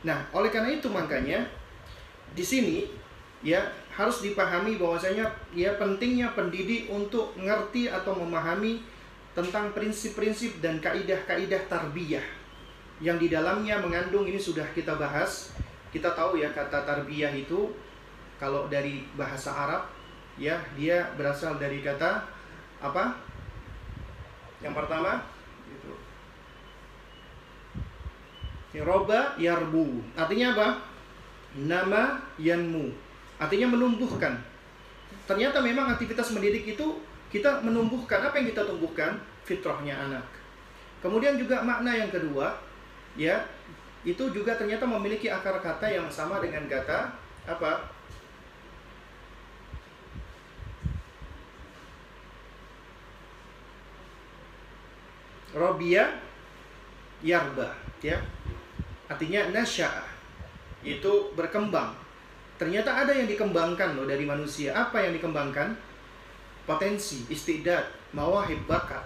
Nah, oleh karena itu makanya di sini ya harus dipahami bahwasanya ya pentingnya pendidik untuk mengerti atau memahami tentang prinsip-prinsip dan kaidah-kaidah tarbiyah yang di dalamnya mengandung ini sudah kita bahas. Kita tahu ya kata tarbiyah itu kalau dari bahasa Arab ya dia berasal dari kata apa? Yang pertama itu. Roba yarbu. Artinya apa? Nama yanmu. Artinya menumbuhkan. Ternyata memang aktivitas mendidik itu kita menumbuhkan apa yang kita tumbuhkan? Fitrahnya anak. Kemudian juga makna yang kedua ya itu juga ternyata memiliki akar kata yang sama dengan kata apa? Robia yarba ya. Artinya nasya itu berkembang. Ternyata ada yang dikembangkan loh dari manusia. Apa yang dikembangkan potensi istidad mawahib bakat.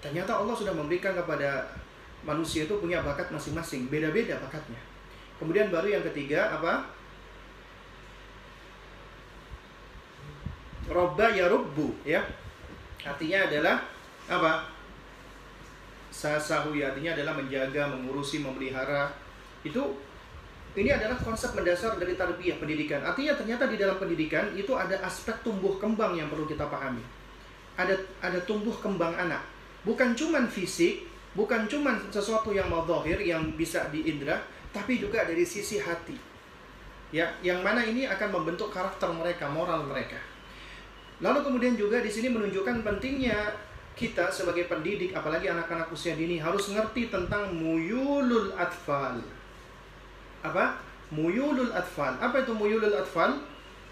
Ternyata Allah sudah memberikan kepada manusia itu punya bakat masing-masing beda-beda bakatnya. Kemudian baru yang ketiga apa? Robba yarubbu ya. Artinya adalah apa? Sasahu artinya adalah menjaga, mengurusi, memelihara. Itu ini adalah konsep mendasar dari tarbiyah pendidikan. Artinya ternyata di dalam pendidikan itu ada aspek tumbuh kembang yang perlu kita pahami. Ada ada tumbuh kembang anak. Bukan cuman fisik, bukan cuman sesuatu yang madzahir yang bisa diindra, tapi juga dari sisi hati. Ya, yang mana ini akan membentuk karakter mereka, moral mereka. Lalu kemudian juga di sini menunjukkan pentingnya kita sebagai pendidik apalagi anak-anak usia dini harus ngerti tentang muyulul atfal. Apa? Muyulul atfal. Apa itu muyulul atfal?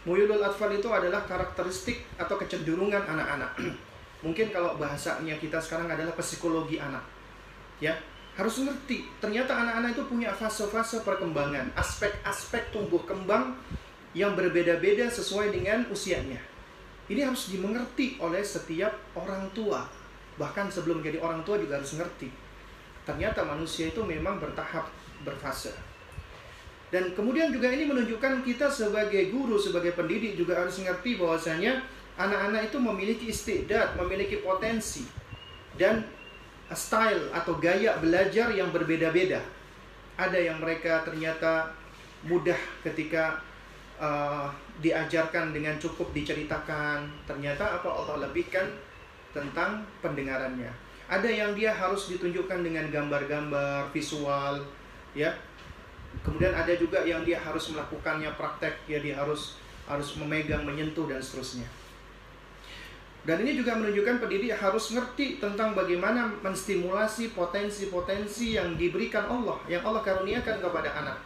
Muyulul atfal itu adalah karakteristik atau kecenderungan anak-anak. (clears throat) Mungkin kalau bahasanya kita sekarang adalah psikologi anak. Ya, harus ngerti. Ternyata anak-anak itu punya fase-fase perkembangan, aspek-aspek tumbuh kembang yang berbeda-beda sesuai dengan usianya. Ini harus dimengerti oleh setiap orang tua bahkan sebelum jadi orang tua juga harus ngerti ternyata manusia itu memang bertahap berfase dan kemudian juga ini menunjukkan kita sebagai guru sebagai pendidik juga harus ngerti bahwasanya anak-anak itu memiliki istidat memiliki potensi dan style atau gaya belajar yang berbeda-beda. Ada yang mereka ternyata mudah ketika uh, diajarkan dengan cukup diceritakan ternyata apa Allah lebihkan tentang pendengarannya. Ada yang dia harus ditunjukkan dengan gambar-gambar visual ya kemudian ada juga yang dia harus melakukannya praktek ya dia harus harus memegang menyentuh dan seterusnya. Dan ini juga menunjukkan pendidik harus ngerti tentang bagaimana menstimulasi potensi-potensi yang diberikan Allah yang Allah karuniakan kepada anak.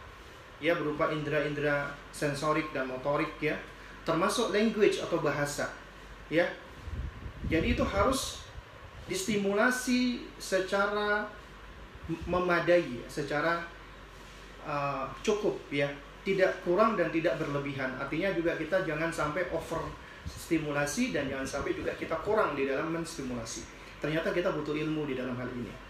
Ya berupa indera-indera sensorik dan motorik ya. Termasuk language atau bahasa ya. Jadi itu harus distimulasi secara memadai secara uh, cukup ya tidak kurang dan tidak berlebihan artinya juga kita jangan sampai over stimulasi dan jangan sampai juga kita kurang di dalam menstimulasi ternyata kita butuh ilmu di dalam hal ini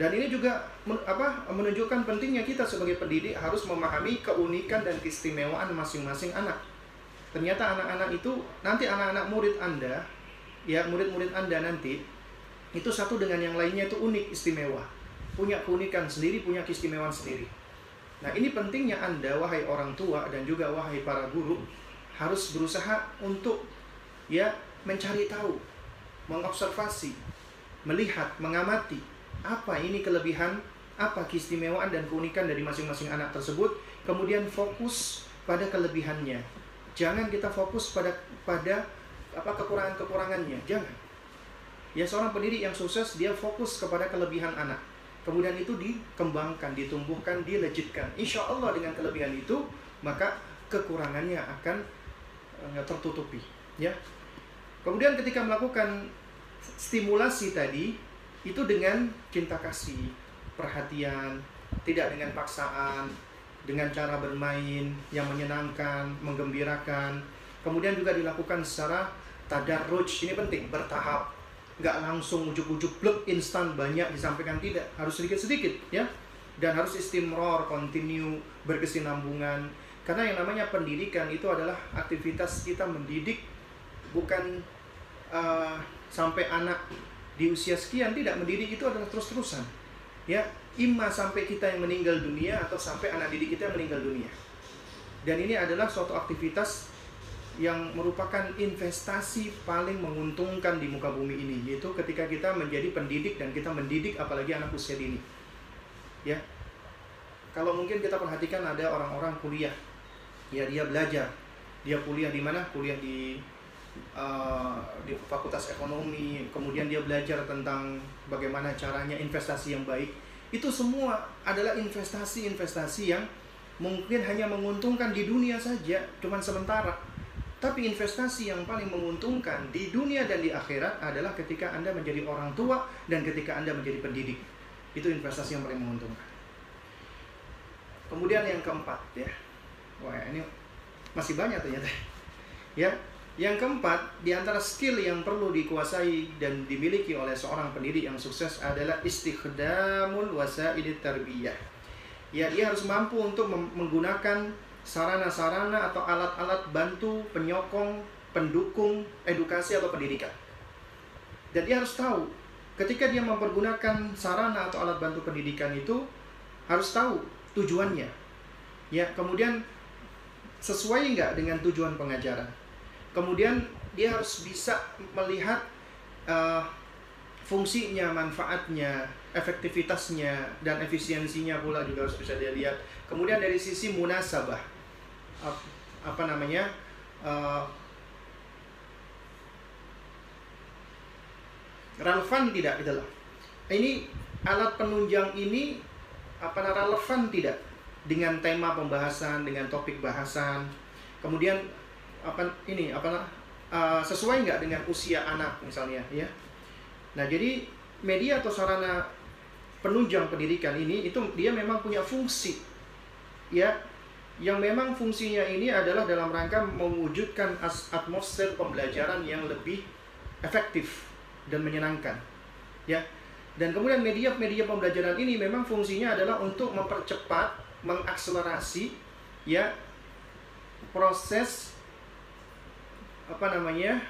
dan ini juga men, apa menunjukkan pentingnya kita sebagai pendidik harus memahami keunikan dan keistimewaan masing-masing anak. Ternyata anak-anak itu nanti anak-anak murid Anda, ya murid-murid Anda nanti itu satu dengan yang lainnya itu unik istimewa. Punya keunikan sendiri, punya keistimewaan sendiri. Nah, ini pentingnya Anda wahai orang tua dan juga wahai para guru harus berusaha untuk ya mencari tahu, mengobservasi, melihat, mengamati apa ini kelebihan, apa keistimewaan dan keunikan dari masing-masing anak tersebut, kemudian fokus pada kelebihannya. Jangan kita fokus pada pada apa kekurangan-kekurangannya, jangan. Ya seorang pendidik yang sukses dia fokus kepada kelebihan anak. Kemudian itu dikembangkan, ditumbuhkan, dilejitkan. Insya Allah dengan kelebihan itu maka kekurangannya akan eh, tertutupi. Ya. Kemudian ketika melakukan stimulasi tadi, itu dengan cinta kasih, perhatian, tidak dengan paksaan, dengan cara bermain yang menyenangkan, menggembirakan. Kemudian juga dilakukan secara tadarruj, ini penting, bertahap. Nggak langsung ujuk-ujuk blok instan banyak disampaikan tidak, harus sedikit-sedikit ya. Dan harus istimror, continue, berkesinambungan. Karena yang namanya pendidikan itu adalah aktivitas kita mendidik bukan uh, sampai anak di usia sekian tidak mendidik itu adalah terus-terusan. Ya, imma sampai kita yang meninggal dunia atau sampai anak didik kita yang meninggal dunia. Dan ini adalah suatu aktivitas yang merupakan investasi paling menguntungkan di muka bumi ini yaitu ketika kita menjadi pendidik dan kita mendidik apalagi anak usia dini. Ya. Kalau mungkin kita perhatikan ada orang-orang kuliah. Ya dia belajar. Dia kuliah di mana? Kuliah di uh, di fakultas ekonomi, kemudian dia belajar tentang bagaimana caranya investasi yang baik. Itu semua adalah investasi-investasi yang mungkin hanya menguntungkan di dunia saja, cuman sementara. Tapi investasi yang paling menguntungkan di dunia dan di akhirat adalah ketika Anda menjadi orang tua dan ketika Anda menjadi pendidik. Itu investasi yang paling menguntungkan. Kemudian yang keempat ya. Wah, ini masih banyak ternyata. Ya, yang keempat, di antara skill yang perlu dikuasai dan dimiliki oleh seorang pendidik yang sukses adalah istikhdamul wasaidit tarbiyah. Ya, ia harus mampu untuk menggunakan sarana-sarana atau alat-alat bantu, penyokong, pendukung edukasi atau pendidikan. Dan dia harus tahu ketika dia mempergunakan sarana atau alat bantu pendidikan itu harus tahu tujuannya. Ya, kemudian sesuai nggak dengan tujuan pengajaran kemudian dia harus bisa melihat uh, fungsinya, manfaatnya, efektivitasnya dan efisiensinya pula juga harus bisa dia lihat. Kemudian dari sisi munasabah, apa namanya? Uh, relevan tidak loh. Ini alat penunjang ini apa relevan tidak dengan tema pembahasan, dengan topik bahasan. Kemudian apa ini apa uh, sesuai nggak dengan usia anak misalnya ya nah jadi media atau sarana penunjang pendidikan ini itu dia memang punya fungsi ya yang memang fungsinya ini adalah dalam rangka mewujudkan atmosfer pembelajaran yang lebih efektif dan menyenangkan. Ya dan kemudian media-media pembelajaran ini memang fungsinya adalah untuk mempercepat mengakselerasi ya proses apa namanya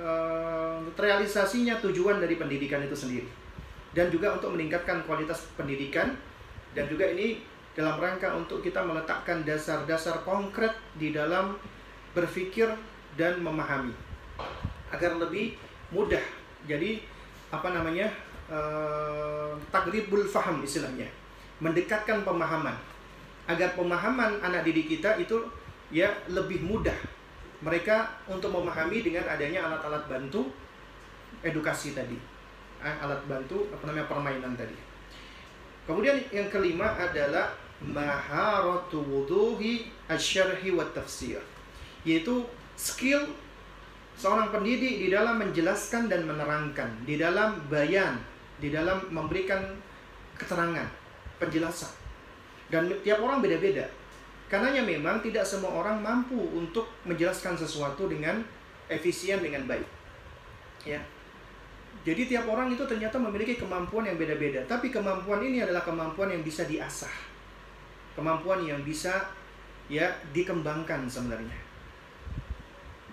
uh, realisasinya tujuan dari pendidikan itu sendiri. Dan juga untuk meningkatkan kualitas pendidikan. Dan juga ini dalam rangka untuk kita meletakkan dasar-dasar konkret di dalam berpikir dan memahami. Agar lebih mudah. Jadi apa namanya uh, takribul faham istilahnya, mendekatkan pemahaman. Agar pemahaman anak didik kita itu ya lebih mudah. Mereka untuk memahami dengan adanya alat-alat bantu edukasi tadi, eh, alat bantu apa namanya permainan tadi. Kemudian yang kelima adalah maharatu wuduhi asyarhi wa tafsir. Yaitu skill seorang pendidik di dalam menjelaskan dan menerangkan di dalam bayan di dalam memberikan keterangan penjelasan. Dan tiap orang beda-beda. Karenanya memang tidak semua orang mampu untuk menjelaskan sesuatu dengan efisien dengan baik. Ya. Jadi tiap orang itu ternyata memiliki kemampuan yang beda-beda. Tapi kemampuan ini adalah kemampuan yang bisa diasah kemampuan yang bisa ya dikembangkan sebenarnya.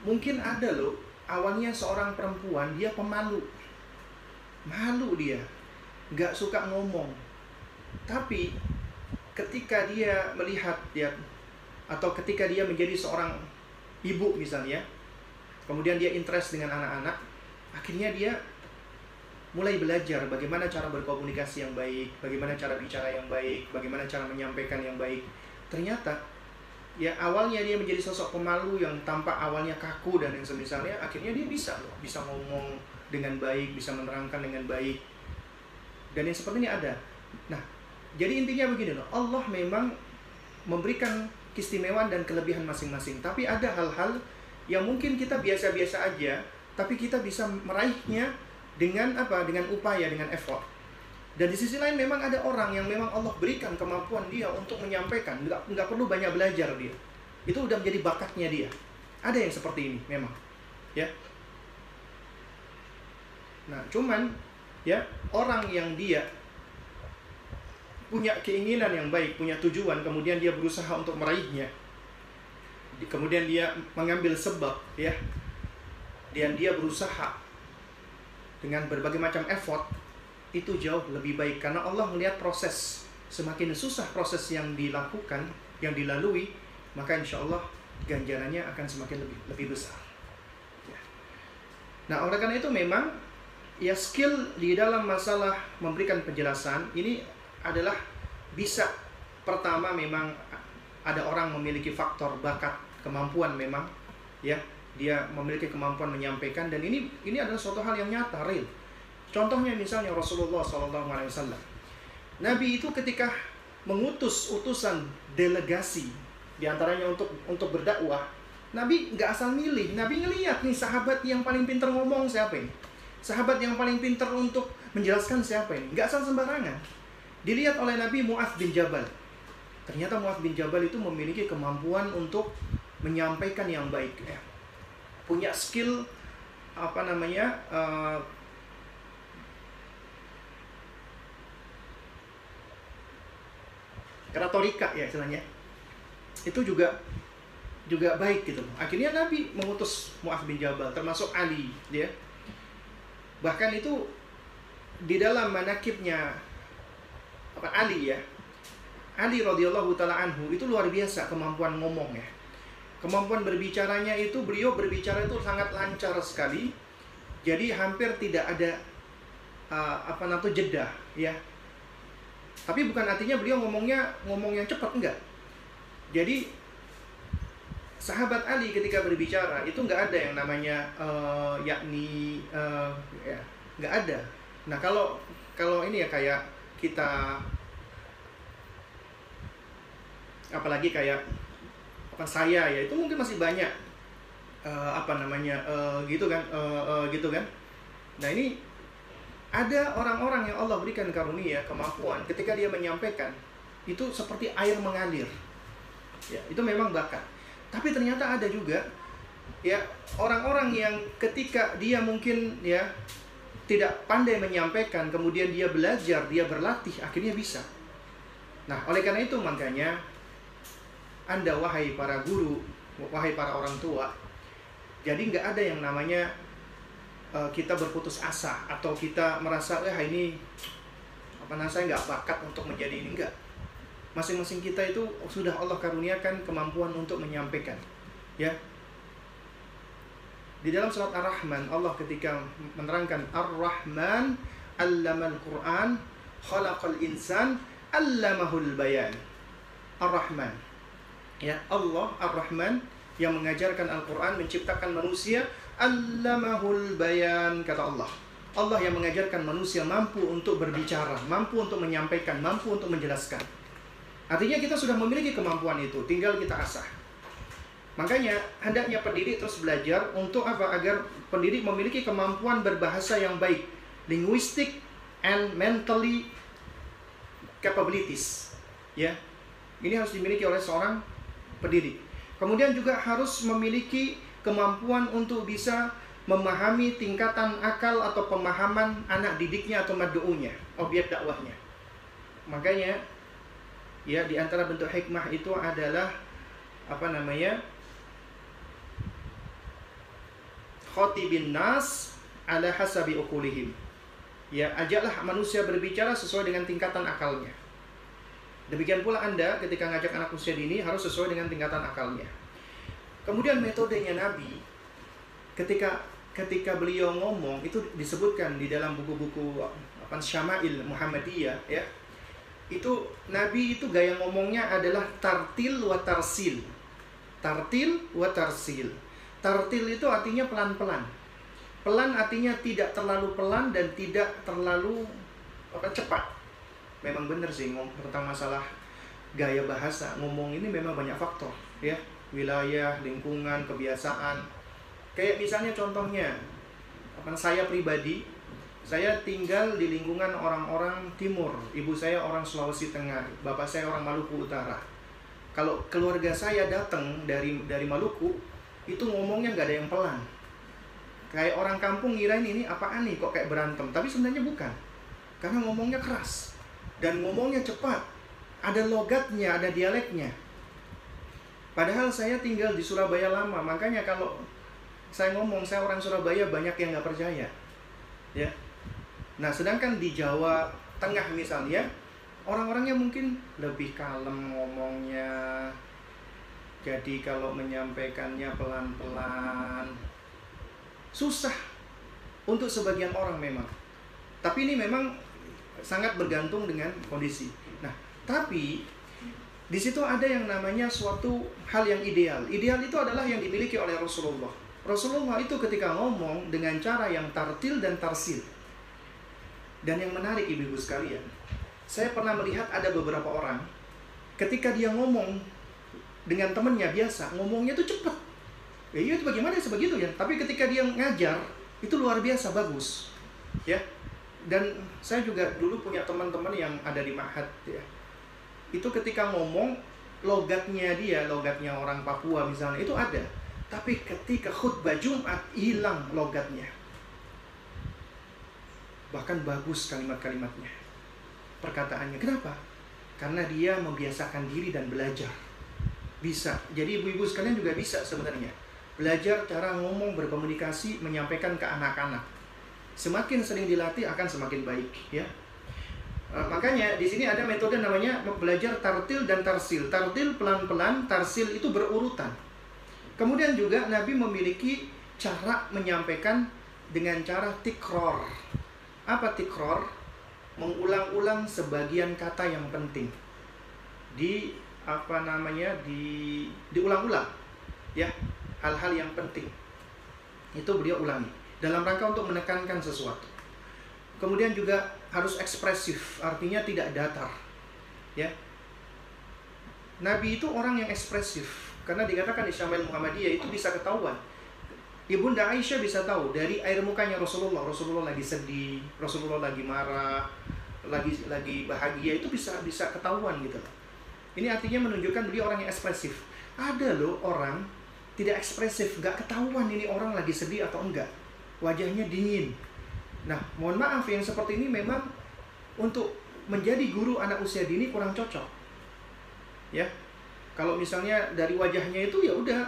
Mungkin ada loh awalnya seorang perempuan dia pemalu, malu dia, nggak suka ngomong. Tapi ketika dia melihat dia atau ketika dia menjadi seorang ibu misalnya, kemudian dia interest dengan anak-anak, akhirnya dia mulai belajar bagaimana cara berkomunikasi yang baik, bagaimana cara bicara yang baik, bagaimana cara menyampaikan yang baik. Ternyata ya awalnya dia menjadi sosok pemalu yang tampak awalnya kaku dan yang semisalnya, akhirnya dia bisa loh, bisa ngomong dengan baik, bisa menerangkan dengan baik. Dan yang seperti ini ada. Nah, jadi intinya begini loh, Allah memang memberikan keistimewaan dan kelebihan masing-masing. Tapi ada hal-hal yang mungkin kita biasa-biasa aja, tapi kita bisa meraihnya dengan apa? Dengan upaya, dengan effort. Dan di sisi lain memang ada orang yang memang Allah berikan kemampuan dia untuk menyampaikan, nggak nggak perlu banyak belajar dia. Itu udah menjadi bakatnya dia. Ada yang seperti ini memang, ya. Nah, cuman ya orang yang dia punya keinginan yang baik, punya tujuan, kemudian dia berusaha untuk meraihnya. Kemudian dia mengambil sebab, ya. Dan dia berusaha dengan berbagai macam effort itu jauh lebih baik karena Allah melihat proses semakin susah proses yang dilakukan yang dilalui maka insya Allah ganjarannya akan semakin lebih lebih besar. Ya. Nah oleh karena itu memang ya skill di dalam masalah memberikan penjelasan ini adalah bisa pertama memang ada orang memiliki faktor bakat kemampuan memang ya dia memiliki kemampuan menyampaikan dan ini ini adalah suatu hal yang nyata real. Contohnya misalnya Rasulullah SAW. Nabi itu ketika mengutus utusan delegasi di antaranya untuk untuk berdakwah, Nabi nggak asal milih. Nabi ngeliat nih sahabat yang paling pintar ngomong siapa ini, sahabat yang paling pintar untuk menjelaskan siapa ini, nggak asal sembarangan. Dilihat oleh Nabi Muaz bin Jabal. Ternyata Muaz bin Jabal itu memiliki kemampuan untuk menyampaikan yang baik. Eh, punya skill apa namanya uh, retorika ya istilahnya. Itu juga juga baik gitu. Akhirnya Nabi mengutus Muaz bin Jabal termasuk Ali dia bahkan itu di dalam manakibnya apa Ali ya. Ali radhiyallahu taala anhu itu luar biasa kemampuan ngomong ya Kemampuan berbicaranya itu beliau berbicara itu sangat lancar sekali. Jadi hampir tidak ada uh, apa namanya jeda ya. Tapi bukan artinya beliau ngomongnya ngomong yang cepat enggak. Jadi sahabat Ali ketika berbicara itu nggak ada yang namanya uh, yakni uh, ya nggak ada. Nah kalau kalau ini ya kayak kita apalagi kayak apa saya ya itu mungkin masih banyak uh, apa namanya uh, gitu kan uh, uh, gitu kan. Nah ini ada orang-orang yang Allah berikan karunia kemampuan ketika dia menyampaikan itu seperti air mengalir. Ya itu memang bakat. Tapi ternyata ada juga ya orang-orang yang ketika dia mungkin ya tidak pandai menyampaikan kemudian dia belajar dia berlatih akhirnya bisa. Nah oleh karena itu makanya anda wahai para guru, wahai para orang tua, jadi nggak ada yang namanya uh, kita berputus asa atau kita merasa, eh ini apa namanya saya nggak bakat untuk menjadi ini enggak. Masing-masing kita itu sudah Allah karuniakan kemampuan untuk menyampaikan. Ya. Di dalam surat Ar-Rahman Allah ketika menerangkan Ar-Rahman allamal Quran khalaqal insan allamahul bayan. Ar-Rahman. Ya, Allah Ar-Rahman yang mengajarkan Al-Quran, menciptakan manusia, allamahul bayan, kata Allah. Allah yang mengajarkan manusia mampu untuk berbicara, mampu untuk menyampaikan, mampu untuk menjelaskan. Artinya kita sudah memiliki kemampuan itu, tinggal kita asah. Makanya hendaknya pendidik terus belajar untuk apa? Agar pendidik memiliki kemampuan berbahasa yang baik, linguistic and mentally capabilities. Ya, ini harus dimiliki oleh seorang pendidik. Kemudian juga harus memiliki kemampuan untuk bisa memahami tingkatan akal atau pemahaman anak didiknya atau madu'unya, objek dakwahnya. Makanya ya di antara bentuk hikmah itu adalah apa namanya? Khotibin nas ala hasabi ukulihim. Ya, ajaklah manusia berbicara sesuai dengan tingkatan akalnya. Demikian pula Anda ketika ngajak anak usia dini harus sesuai dengan tingkatan akalnya. Kemudian metodenya Nabi ketika ketika beliau ngomong itu disebutkan di dalam buku-buku apa Syama'il Muhammadiyah ya. Itu Nabi itu gaya ngomongnya adalah tartil wa tarsil. Tartil wa tarsil. Tartil itu artinya pelan-pelan. Pelan artinya tidak terlalu pelan dan tidak terlalu apa cepat. Memang benar sih ngomong tentang masalah gaya bahasa. Ngomong ini memang banyak faktor ya. Wilayah, lingkungan, kebiasaan, Kayak misalnya contohnya, apa saya pribadi, saya tinggal di lingkungan orang-orang timur. Ibu saya orang Sulawesi Tengah, bapak saya orang Maluku Utara. Kalau keluarga saya datang dari dari Maluku, itu ngomongnya nggak ada yang pelan. Kayak orang kampung ngirain ini apaan nih kok kayak berantem, tapi sebenarnya bukan. Karena ngomongnya keras dan ngomongnya cepat. Ada logatnya, ada dialeknya. Padahal saya tinggal di Surabaya lama, makanya kalau saya ngomong saya orang Surabaya banyak yang nggak percaya ya nah sedangkan di Jawa Tengah misalnya orang-orangnya mungkin lebih kalem ngomongnya jadi kalau menyampaikannya pelan-pelan susah untuk sebagian orang memang tapi ini memang sangat bergantung dengan kondisi nah tapi di situ ada yang namanya suatu hal yang ideal ideal itu adalah yang dimiliki oleh Rasulullah Rasulullah itu ketika ngomong dengan cara yang tartil dan tarsil. Dan yang menarik ibu-ibu sekalian, saya pernah melihat ada beberapa orang ketika dia ngomong dengan temennya biasa, ngomongnya itu cepat. Ya iya itu bagaimana sebegitu ya. Tapi ketika dia ngajar, itu luar biasa bagus. Ya. Dan saya juga dulu punya teman-teman yang ada di Mahat ya. Itu ketika ngomong logatnya dia, logatnya orang Papua misalnya itu ada tapi ketika khutbah Jumat hilang logatnya. Bahkan bagus kalimat-kalimatnya. Perkataannya. Kenapa? Karena dia membiasakan diri dan belajar. Bisa. Jadi ibu-ibu sekalian juga bisa sebenarnya. Belajar cara ngomong, berkomunikasi, menyampaikan ke anak-anak. Semakin sering dilatih akan semakin baik, ya. Uh, makanya di sini ada metode namanya belajar tartil dan tarsil. Tartil pelan-pelan, tarsil itu berurutan. Kemudian juga Nabi memiliki cara menyampaikan dengan cara tikror. Apa tikror? Mengulang-ulang sebagian kata yang penting. Di apa namanya? di diulang-ulang. Ya, hal-hal yang penting. Itu beliau ulangi dalam rangka untuk menekankan sesuatu. Kemudian juga harus ekspresif, artinya tidak datar. Ya. Nabi itu orang yang ekspresif, karena dikatakan di Syamil Muhammadiyah itu bisa ketahuan. Ibunda Aisyah bisa tahu dari air mukanya Rasulullah. Rasulullah lagi sedih, Rasulullah lagi marah, lagi lagi bahagia itu bisa bisa ketahuan gitu. Ini artinya menunjukkan beliau orang yang ekspresif. Ada loh orang tidak ekspresif, nggak ketahuan ini orang lagi sedih atau enggak. Wajahnya dingin. Nah, mohon maaf yang seperti ini memang untuk menjadi guru anak usia dini kurang cocok. Ya, kalau misalnya dari wajahnya itu ya udah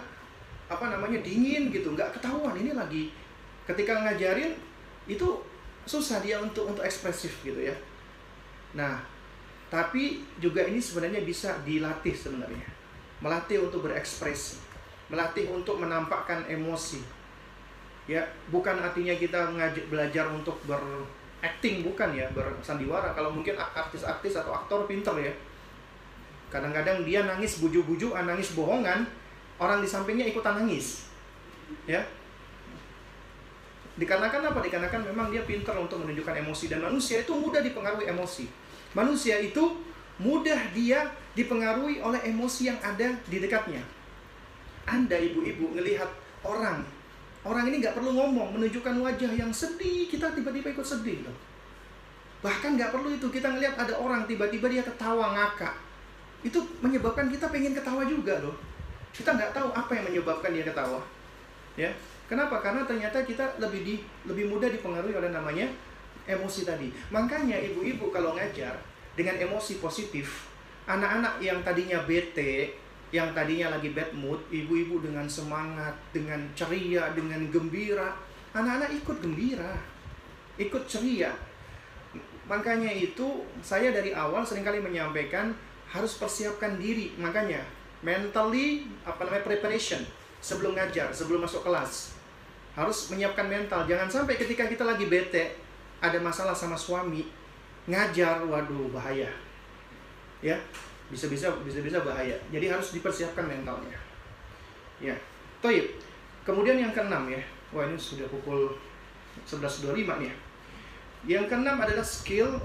apa namanya dingin gitu nggak ketahuan. Ini lagi ketika ngajarin itu susah dia untuk untuk ekspresif gitu ya. Nah tapi juga ini sebenarnya bisa dilatih sebenarnya. Melatih untuk berekspresi. Melatih untuk menampakkan emosi ya bukan artinya kita belajar untuk berakting bukan ya bersandiwara. Kalau mungkin artis-artis atau aktor pinter ya. Kadang-kadang dia nangis bujuk-bujuk nangis bohongan orang di sampingnya ikutan nangis. Ya. Dikarenakan apa? Dikarenakan memang dia pintar untuk menunjukkan emosi. Dan manusia itu mudah dipengaruhi emosi. Manusia itu mudah dia dipengaruhi oleh emosi yang ada di dekatnya. Anda ibu-ibu ngelihat orang orang ini nggak perlu ngomong menunjukkan wajah yang sedih. Kita tiba-tiba ikut sedih loh. Bahkan nggak perlu itu kita ngelihat ada orang tiba-tiba dia ketawa ngakak. Itu menyebabkan kita pengen ketawa juga loh. Kita nggak tahu apa yang menyebabkan dia ketawa. Ya. Kenapa? Karena ternyata kita lebih di lebih mudah dipengaruhi oleh namanya emosi tadi. Makanya ibu-ibu kalau ngajar dengan emosi positif anak-anak yang tadinya bete yang tadinya lagi bad mood ibu-ibu dengan semangat dengan ceria dengan gembira anak-anak ikut gembira ikut ceria makanya itu saya dari awal sering kali menyampaikan harus persiapkan diri makanya mentally apa namanya preparation sebelum ngajar, sebelum masuk kelas. Harus menyiapkan mental. Jangan sampai ketika kita lagi bete, ada masalah sama suami, ngajar, waduh bahaya. Ya, bisa-bisa bisa-bisa bahaya. Jadi harus dipersiapkan mentalnya. Ya. Toib. Kemudian yang keenam ya. Wah, ini sudah pukul 11.25 nih ya. Yang keenam adalah skill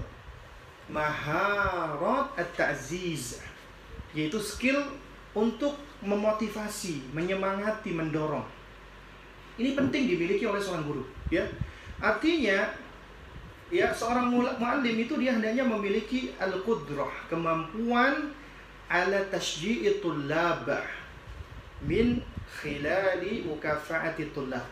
maharat at-ta'ziz yaitu skill untuk memotivasi, menyemangati, mendorong. Ini penting dimiliki oleh seorang guru, ya. Artinya ya seorang muallim itu dia hendaknya memiliki al-qudrah, kemampuan ala tashji'i tullabah min khilali mukafa'ati tullab.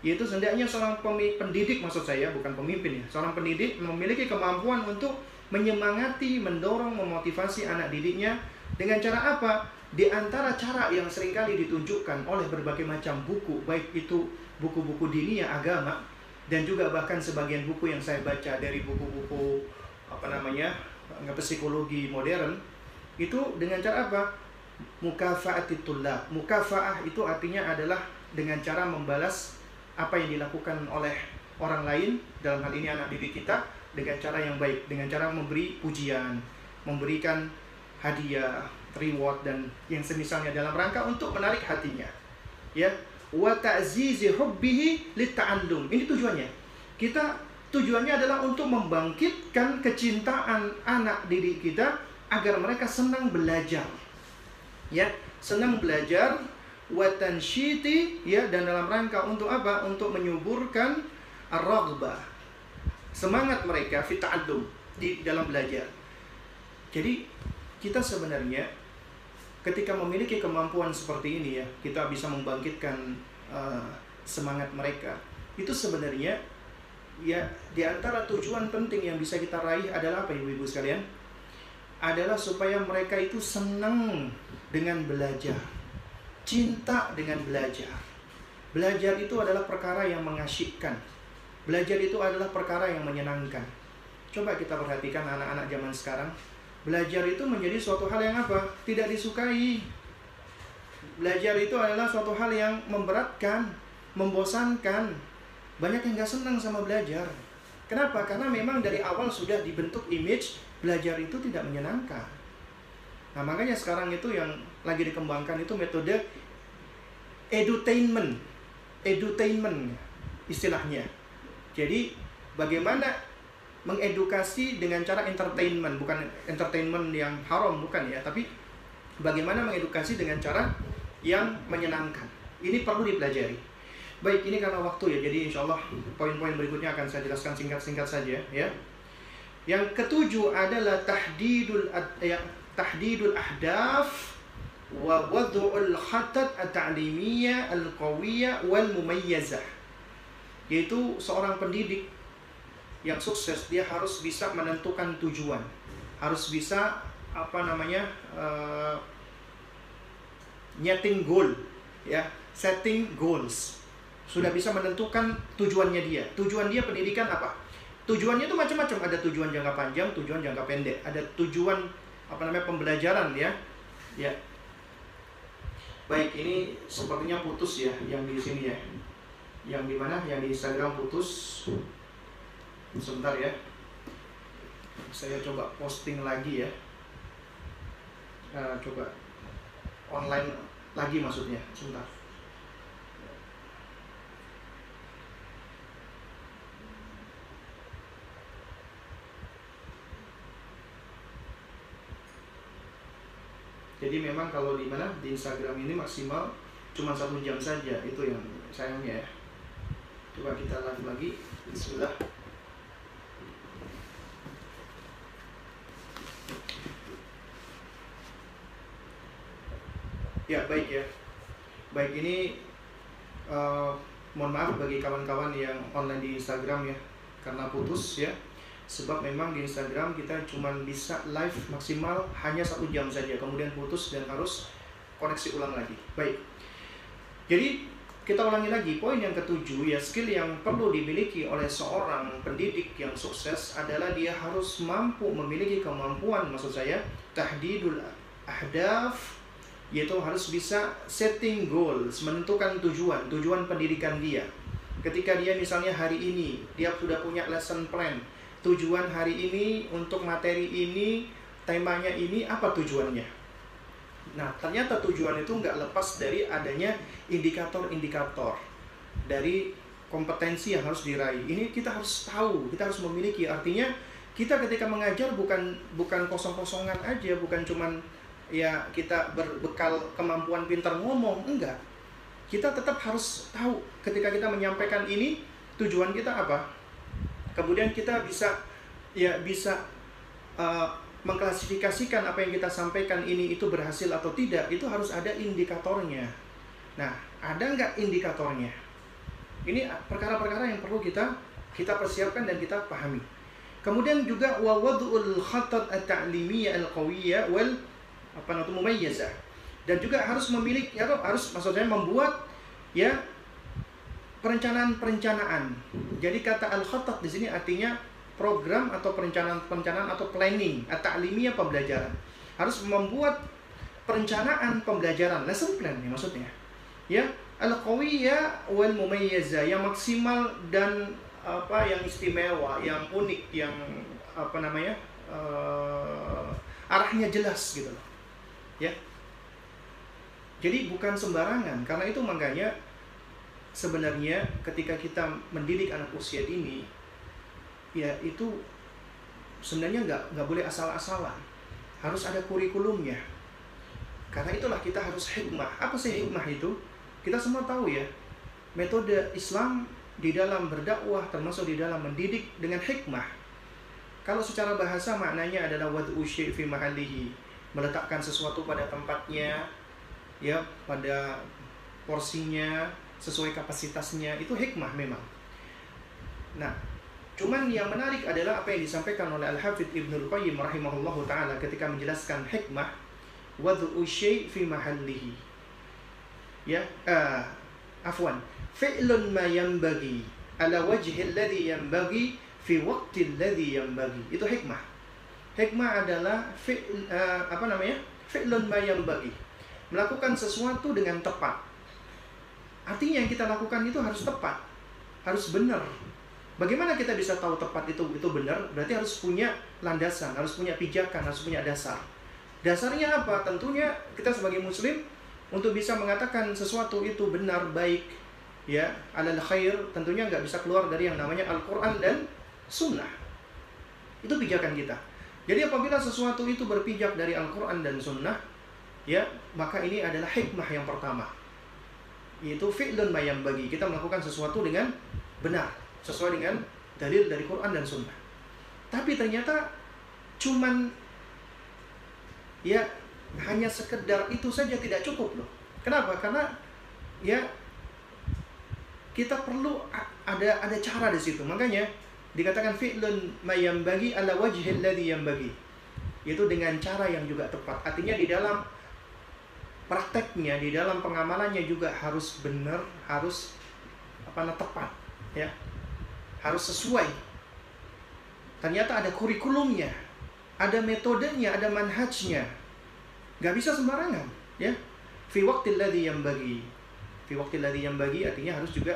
Yaitu hendaknya seorang pendidik maksud saya bukan pemimpin ya. Seorang pendidik memiliki kemampuan untuk menyemangati, mendorong, memotivasi anak didiknya dengan cara apa? Di antara cara yang sering kali ditunjukkan oleh berbagai macam buku, baik itu buku-buku dinia agama dan juga bahkan sebagian buku yang saya baca dari buku-buku apa namanya psikologi modern itu dengan cara apa? Mukafaatitullah. Mukafaah itu artinya adalah dengan cara membalas apa yang dilakukan oleh orang lain dalam hal ini anak didik kita dengan cara yang baik, dengan cara memberi pujian, memberikan hadiah, reward dan yang semisalnya dalam rangka untuk menarik hatinya. Ya, wa ta'zizi hubbihi. Ini tujuannya. Kita tujuannya adalah untuk membangkitkan kecintaan anak didik kita agar mereka senang belajar. Ya, senang belajar wa tansyiti ya dan dalam rangka untuk apa? Untuk menyuburkan ar-raghbah. Semangat mereka fi di dalam belajar. Jadi kita sebenarnya ketika memiliki kemampuan seperti ini ya kita bisa membangkitkan uh, semangat mereka. Itu sebenarnya ya di antara tujuan penting yang bisa kita raih adalah apa ibu-ibu sekalian? Adalah supaya mereka itu senang dengan belajar cinta dengan belajar. Belajar itu adalah perkara yang mengasyikkan. Belajar itu adalah perkara yang menyenangkan. Coba kita perhatikan anak-anak zaman sekarang Belajar itu menjadi suatu hal yang apa? Tidak disukai. Belajar itu adalah suatu hal yang memberatkan, membosankan. Banyak yang gak senang sama belajar. Kenapa? Karena memang dari awal sudah dibentuk image belajar itu tidak menyenangkan. Nah makanya sekarang itu yang lagi dikembangkan itu metode edutainment. Edutainment istilahnya. Jadi bagaimana mengedukasi dengan cara entertainment bukan entertainment yang haram bukan ya tapi bagaimana mengedukasi dengan cara yang menyenangkan. Ini perlu dipelajari. Baik ini karena waktu ya jadi insya Allah poin-poin berikutnya akan saya jelaskan singkat-singkat saja ya. Yang ketujuh adalah tahdidul ya, tahdidul ahdaf wa wad'ul khatat at-ta'limiyah al-qawiyah wal mumayyazah. Yaitu seorang pendidik yang sukses dia harus bisa menentukan tujuan harus bisa apa namanya uh, nyeting goal ya setting goals sudah bisa menentukan tujuannya dia tujuan dia pendidikan apa tujuannya itu macam-macam. Ada tujuan jangka panjang, tujuan jangka pendek. Ada tujuan apa namanya pembelajaran ya. Ya. Baik, ini sepertinya putus ya yang di sini ya. Yang di mana? Yang di Instagram putus. Sebentar ya. Saya coba posting lagi ya. Uh, coba online lagi maksudnya. Sebentar. Jadi memang kalau di mana di Instagram ini maksimal cuma satu jam saja itu yang sayangnya ya. Coba kita live lagi. Bismillah. Ya baik ya. Baik ini uh, mohon maaf bagi kawan-kawan yang online di Instagram ya karena putus ya. Sebab memang di Instagram kita cuma bisa live maksimal hanya satu jam saja kemudian putus dan harus koneksi ulang lagi. Baik. Jadi kita ulangi lagi poin yang ketujuh ya skill yang perlu dimiliki oleh seorang pendidik yang sukses adalah dia harus mampu memiliki kemampuan maksud saya tahdidul ahdaf yaitu harus bisa setting goals menentukan tujuan tujuan pendidikan dia. Ketika dia misalnya hari ini dia sudah punya lesson plan tujuan hari ini untuk materi ini temanya ini apa tujuannya? Nah ternyata tujuan itu nggak lepas dari adanya indikator-indikator dari kompetensi yang harus diraih. Ini kita harus tahu kita harus memiliki. Artinya kita ketika mengajar bukan bukan kosong-kosongan aja bukan cuman ya kita berbekal kemampuan pintar ngomong enggak. Kita tetap harus tahu ketika kita menyampaikan ini tujuan kita apa. Kemudian kita bisa ya bisa uh, mengklasifikasikan apa yang kita sampaikan ini itu berhasil atau tidak itu harus ada indikatornya. Nah ada nggak indikatornya? Ini perkara-perkara yang perlu kita kita persiapkan dan kita pahami. Kemudian juga wawadul khatat at-ta'limiyah al-qawiyah wal apa namanya mumayyazah dan juga harus memiliki ya harus maksudnya membuat ya perencanaan-perencanaan. Jadi kata al-khatat di sini artinya program atau perencanaan-perencanaan atau planning atau alimiah pembelajaran. Harus membuat perencanaan pembelajaran, lesson plan ya maksudnya. Ya, al-qawiyya wal mumayyiza yang maksimal dan apa yang istimewa, yang unik, yang apa namanya? Uh, arahnya jelas gitu loh. Ya. Jadi bukan sembarangan karena itu makanya sebenarnya ketika kita mendidik anak usia dini ya itu sebenarnya nggak nggak boleh asal-asalan. Harus ada kurikulumnya. Karena itulah kita harus hikmah. Apa sih hikmah itu? Kita semua tahu ya metode Islam di dalam berdakwah termasuk di dalam mendidik dengan hikmah. Kalau secara bahasa maknanya adalah wad'u fi mahallihi meletakkan sesuatu pada tempatnya ya pada porsinya sesuai kapasitasnya itu hikmah memang. Nah, cuman yang menarik adalah apa yang disampaikan oleh Al-Hafidh Ibnu Qayyim rahimahullah taala ketika menjelaskan hikmah wad'u syai' fi mahallihi. Ya, uh, afwan. Fi'lun ma yanbaghi ala wajhi alladhi yanbaghi fi waqti alladhi yanbaghi. Itu hikmah. Hikmah adalah fi'l uh, apa namanya? Fi'lun ma yanbaghi. Melakukan sesuatu dengan tepat Artinya yang kita lakukan itu harus tepat, harus benar. Bagaimana kita bisa tahu tepat itu itu benar? Berarti harus punya landasan, harus punya pijakan, harus punya dasar. Dasarnya apa? Tentunya kita sebagai muslim untuk bisa mengatakan sesuatu itu benar, baik, ya, alal khair, tentunya nggak bisa keluar dari yang namanya Al-Quran dan Sunnah. Itu pijakan kita. Jadi apabila sesuatu itu berpijak dari Al-Quran dan Sunnah, ya, maka ini adalah hikmah yang pertama. Yaitu fi'lun mayam bagi kita melakukan sesuatu dengan benar sesuai dengan dalil dari Quran dan Sunnah. Tapi ternyata cuman ya hanya sekedar itu saja tidak cukup loh. Kenapa? Karena ya kita perlu ada ada cara di situ. Makanya dikatakan fi'lun mayam bagi ala wajhil ladhi yang bagi itu dengan cara yang juga tepat artinya di dalam prakteknya di dalam pengamalannya juga harus benar, harus apa namanya tepat, ya, harus sesuai. Ternyata ada kurikulumnya, ada metodenya, ada manhajnya. Gak bisa sembarangan, ya. Fi waktil yang bagi. Fi waktil yang bagi artinya harus juga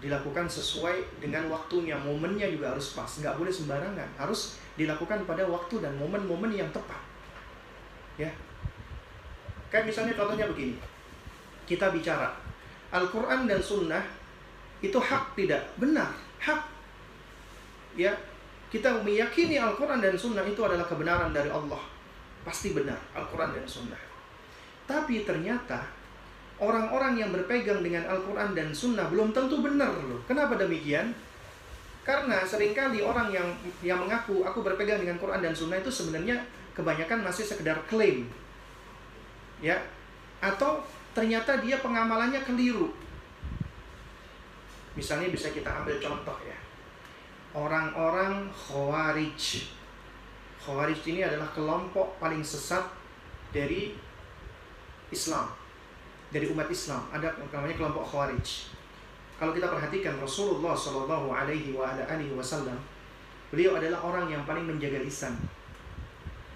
dilakukan sesuai dengan waktunya, momennya juga harus pas, nggak boleh sembarangan, harus dilakukan pada waktu dan momen-momen yang tepat. Ya, kayak misalnya contohnya begini, kita bicara. Al-Quran dan Sunnah itu hak tidak? Benar, hak. Ya, kita meyakini Al-Quran dan Sunnah itu adalah kebenaran dari Allah, pasti benar Al-Quran dan Sunnah. Tapi ternyata orang-orang yang berpegang dengan Al-Quran dan Sunnah belum tentu benar loh. Kenapa demikian? Karena sering kali orang yang yang mengaku aku berpegang dengan Quran dan Sunnah itu sebenarnya kebanyakan masih sekedar klaim, ya, atau ternyata dia pengamalannya keliru. Misalnya bisa kita ambil contoh ya, orang-orang Khawarij. Khawarij ini adalah kelompok paling sesat dari Islam dari umat Islam ada namanya kelompok Khawarij. Kalau kita perhatikan Rasulullah Shallallahu Alaihi Wasallam, beliau adalah orang yang paling menjaga lisan.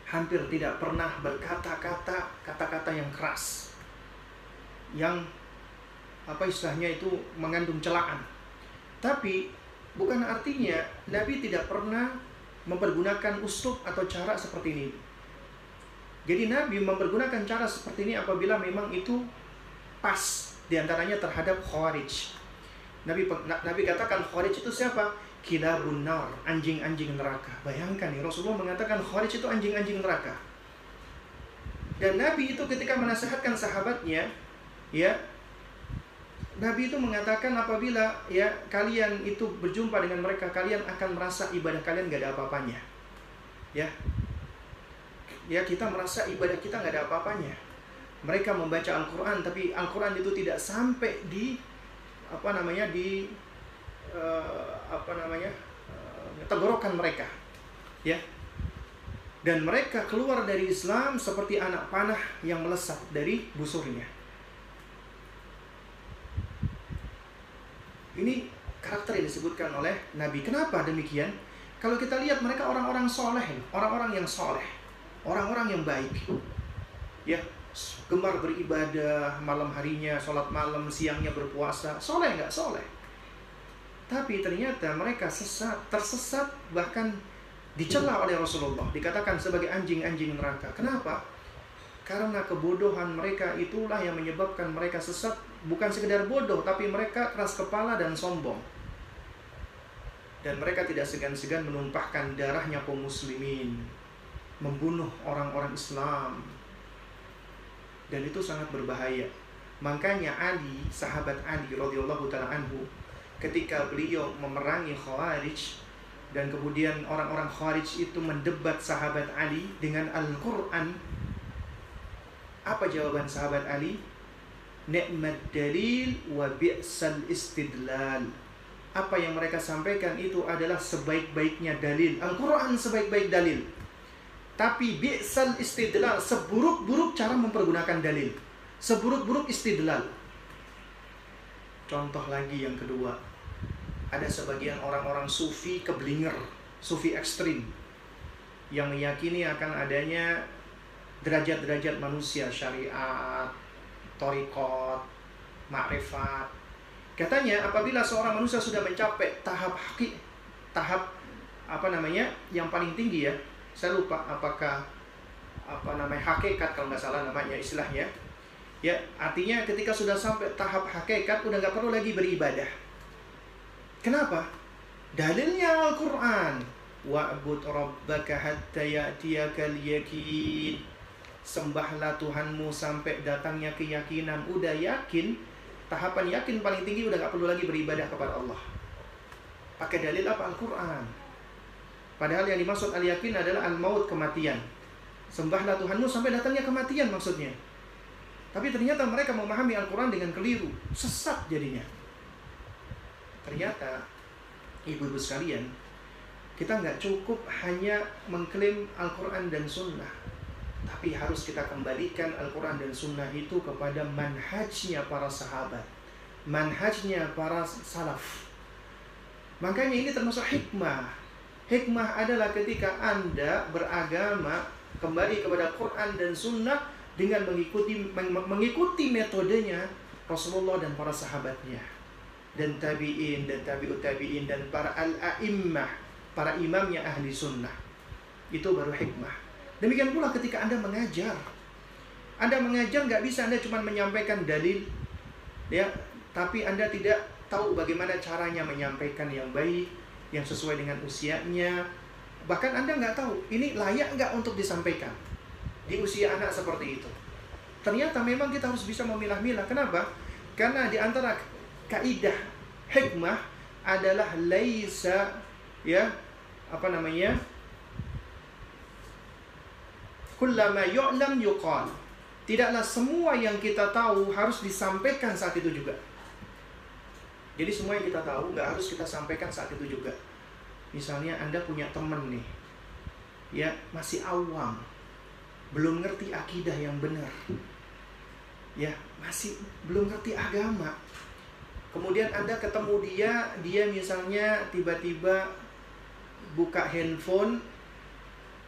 Hampir tidak pernah berkata-kata kata-kata yang keras, yang apa istilahnya itu mengandung celaan. Tapi bukan artinya Nabi tidak pernah mempergunakan uslub atau cara seperti ini. Jadi Nabi mempergunakan cara seperti ini apabila memang itu pas di antaranya terhadap Khawarij. Nabi Nabi katakan Khawarij itu siapa? Kila bunar, anjing-anjing neraka. Bayangkan nih, Rasulullah mengatakan Khawarij itu anjing-anjing neraka. Dan Nabi itu ketika menasihatkan sahabatnya, ya, Nabi itu mengatakan apabila ya kalian itu berjumpa dengan mereka, kalian akan merasa ibadah kalian gak ada apa-apanya. Ya, ya kita merasa ibadah kita gak ada apa-apanya mereka membaca Al-Quran tapi Al-Quran itu tidak sampai di apa namanya di uh, apa namanya uh, tenggorokan mereka ya. Dan mereka keluar dari Islam seperti anak panah yang melesat dari busurnya. Ini karakter yang disebutkan oleh Nabi. Kenapa demikian? Kalau kita lihat mereka orang-orang soleh orang-orang yang soleh orang-orang yang baik ya gemar beribadah malam harinya sholat malam siangnya berpuasa. Soleh nggak soleh? Tapi ternyata mereka sesat tersesat bahkan dicela oleh Rasulullah. Dikatakan sebagai anjing-anjing neraka. Kenapa? Karena kebodohan mereka itulah yang menyebabkan mereka sesat. Bukan sekedar bodoh tapi mereka keras kepala dan sombong. Dan mereka tidak segan-segan menumpahkan darahnya kaum muslimin. Membunuh orang-orang Islam dan itu sangat berbahaya. Makanya Ali, sahabat Ali radhiyallahu taala anhu, ketika beliau memerangi Khawarij dan kemudian orang-orang Khawarij itu mendebat sahabat Ali dengan Al-Qur'an, apa jawaban sahabat Ali? Ni'mat dalil wa bi'sal istidlal. Apa yang mereka sampaikan itu adalah sebaik-baiknya dalil. Al-Quran sebaik-baik dalil. Tapi bi'sal istidlal, seburuk-buruk cara mempergunakan dalil. Seburuk-buruk istidlal. Contoh lagi yang kedua. Ada sebagian orang-orang sufi keblinger, sufi ekstrim yang meyakini akan adanya derajat-derajat manusia, syariat, torikot, makrifat. Katanya apabila seorang manusia sudah mencapai tahap hakik, tahap apa namanya yang paling tinggi ya, saya lupa apakah apa namanya hakikat kalau nggak salah namanya istilahnya. Ya artinya ketika sudah sampai tahap hakikat udah nggak perlu lagi beribadah. Kenapa? Dalilnya Al-Quran. Wa'bud rabbaka hatta ya'tiyakal yakin sembahlah Tuhanmu sampai datangnya keyakinan. Udah yakin tahapan yakin paling tinggi udah nggak perlu lagi beribadah kepada Allah. Pakai dalil apa? Al-Quran Padahal yang dimaksud al-yakin adalah al-maut kematian. Sembahlah Tuhanmu sampai datangnya kematian maksudnya. Tapi ternyata mereka memahami Al-Quran dengan keliru. Sesat jadinya. Ternyata, ibu-ibu sekalian, kita nggak cukup hanya mengklaim Al-Quran dan Sunnah. Tapi harus kita kembalikan Al-Quran dan Sunnah itu kepada manhajnya para sahabat. Manhajnya para salaf. Makanya ini termasuk hikmah Hikmah adalah ketika Anda beragama kembali kepada Quran dan Sunnah dengan mengikuti mengikuti metodenya Rasulullah dan para sahabatnya. Dan tabiin dan tabiut tabiin dan para al-a'immah para imamnya ahli sunnah. Itu baru hikmah. Demikian pula ketika anda mengajar. Anda mengajar nggak bisa anda cuma menyampaikan dalil ya. Tapi anda tidak tahu bagaimana caranya menyampaikan yang baik yang sesuai dengan usianya. Bahkan Anda nggak tahu ini layak nggak untuk disampaikan di usia anak seperti itu. Ternyata memang kita harus bisa memilah-milah. Kenapa? Karena di antara kaidah hikmah adalah laisa ya apa namanya kullama yu'lam yuqal tidaklah semua yang kita tahu harus disampaikan saat itu juga jadi semua yang kita tahu nggak harus kita sampaikan saat itu juga. Misalnya Anda punya teman nih, ya masih awam, belum ngerti akidah yang benar, ya masih belum ngerti agama. Kemudian Anda ketemu dia, dia misalnya tiba-tiba buka handphone,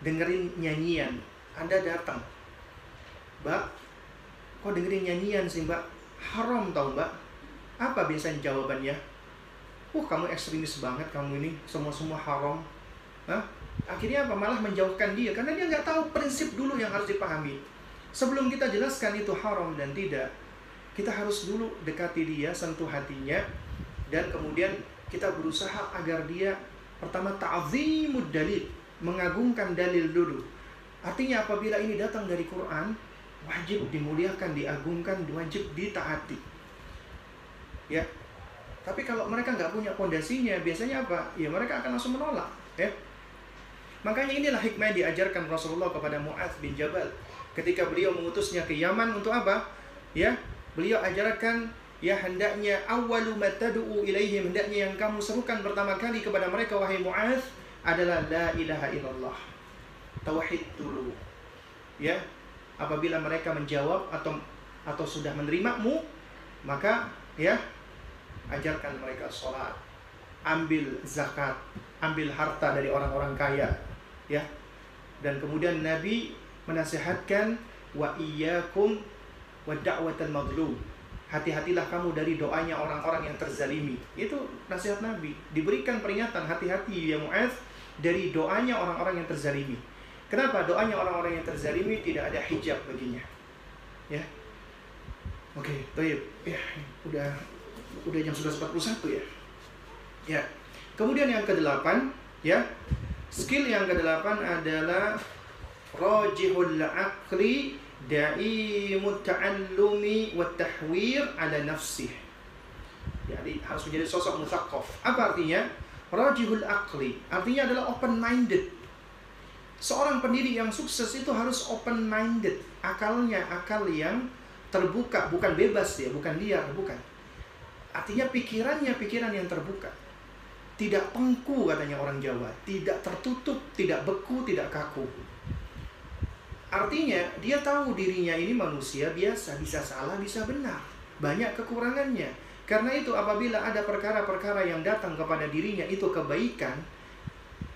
dengerin nyanyian. Anda datang, Mbak, kok dengerin nyanyian sih Mbak? Haram tau Mbak? Apa biasanya jawabannya? Uh, kamu ekstremis banget kamu ini, semua-semua haram. Hah? Akhirnya apa? Malah menjauhkan dia karena dia nggak tahu prinsip dulu yang harus dipahami. Sebelum kita jelaskan itu haram dan tidak, kita harus dulu dekati dia, sentuh hatinya, dan kemudian kita berusaha agar dia pertama ta'zimud dalil, mengagungkan dalil dulu. Artinya apabila ini datang dari Quran, wajib dimuliakan, diagungkan, wajib ditaati ya tapi kalau mereka nggak punya pondasinya biasanya apa? Ya mereka akan langsung menolak ya. Makanya inilah hikmah yang diajarkan Rasulullah kepada Mu'adz bin Jabal ketika beliau mengutusnya ke Yaman untuk apa? Ya beliau ajarkan ya hendaknya awalu matadu'u ilaihim hendaknya yang kamu serukan pertama kali kepada mereka wahai Mu'adz adalah la ilaha illallah. Tauhid dulu ya. Apabila mereka menjawab atau atau sudah menerimamu maka ya ajarkan mereka sholat, ambil zakat, ambil harta dari orang-orang kaya, ya. Dan kemudian Nabi menasihatkan wa iyyakum wa da'watal madlum. Hati-hatilah kamu dari doanya orang-orang yang terzalimi. Itu nasihat Nabi. Diberikan peringatan hati-hati ya Mu'adz dari doanya orang-orang yang terzalimi. Kenapa doanya orang-orang yang terzalimi tidak ada hijab baginya? Ya. Oke, okay, Ya, udah udah jam sudah 41 ya. Ya. Kemudian yang kedelapan, ya. Skill yang kedelapan adalah rajihul aqli da'imut ta'allumi wa tahwir ala nafsih. Jadi harus menjadi sosok musaqqaf. Apa artinya? Rajihul aqli. Artinya adalah open minded. Seorang pendidik yang sukses itu harus open minded. Akalnya akal yang terbuka, bukan bebas ya, bukan liar, bukan Artinya pikirannya pikiran yang terbuka. Tidak pengku katanya orang Jawa, tidak tertutup, tidak beku, tidak kaku. Artinya dia tahu dirinya ini manusia biasa, bisa salah, bisa benar. Banyak kekurangannya. Karena itu apabila ada perkara-perkara yang datang kepada dirinya itu kebaikan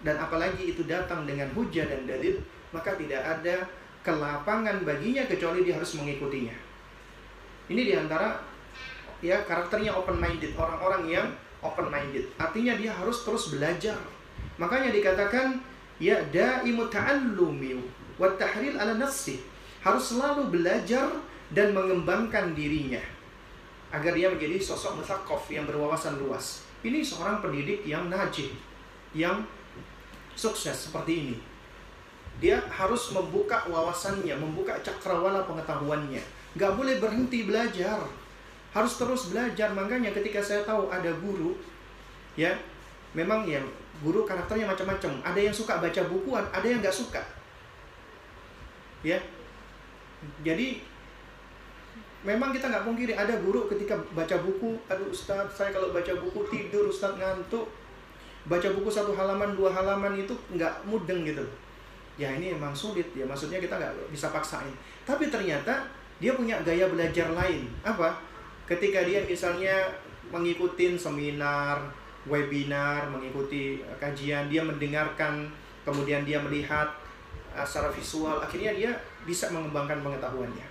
dan apalagi itu datang dengan hujah dan dalil, maka tidak ada kelapangan baginya kecuali dia harus mengikutinya. Ini di antara ya karakternya open minded orang-orang yang open minded artinya dia harus terus belajar. Makanya dikatakan ya daimu ta'allumi wa tahril ala nafsi. Harus selalu belajar dan mengembangkan dirinya. Agar dia menjadi sosok musakof yang berwawasan luas. Ini seorang pendidik yang najih yang sukses seperti ini. Dia harus membuka wawasannya membuka cakrawala pengetahuannya. Nggak boleh berhenti belajar harus terus belajar. Makanya ketika saya tahu ada guru ya memang ya guru karakternya macam-macam. Ada yang suka baca buku ada yang nggak suka. Ya. Jadi memang kita nggak pungkiri ada guru ketika baca buku aduh Ustaz saya kalau baca buku tidur Ustaz ngantuk. Baca buku satu halaman dua halaman itu nggak mudeng gitu ya ini emang sulit ya maksudnya kita nggak bisa paksain. Tapi ternyata dia punya gaya belajar lain. Apa ketika dia misalnya mengikuti seminar webinar, mengikuti kajian, dia mendengarkan, kemudian dia melihat uh, secara visual, akhirnya dia bisa mengembangkan pengetahuannya.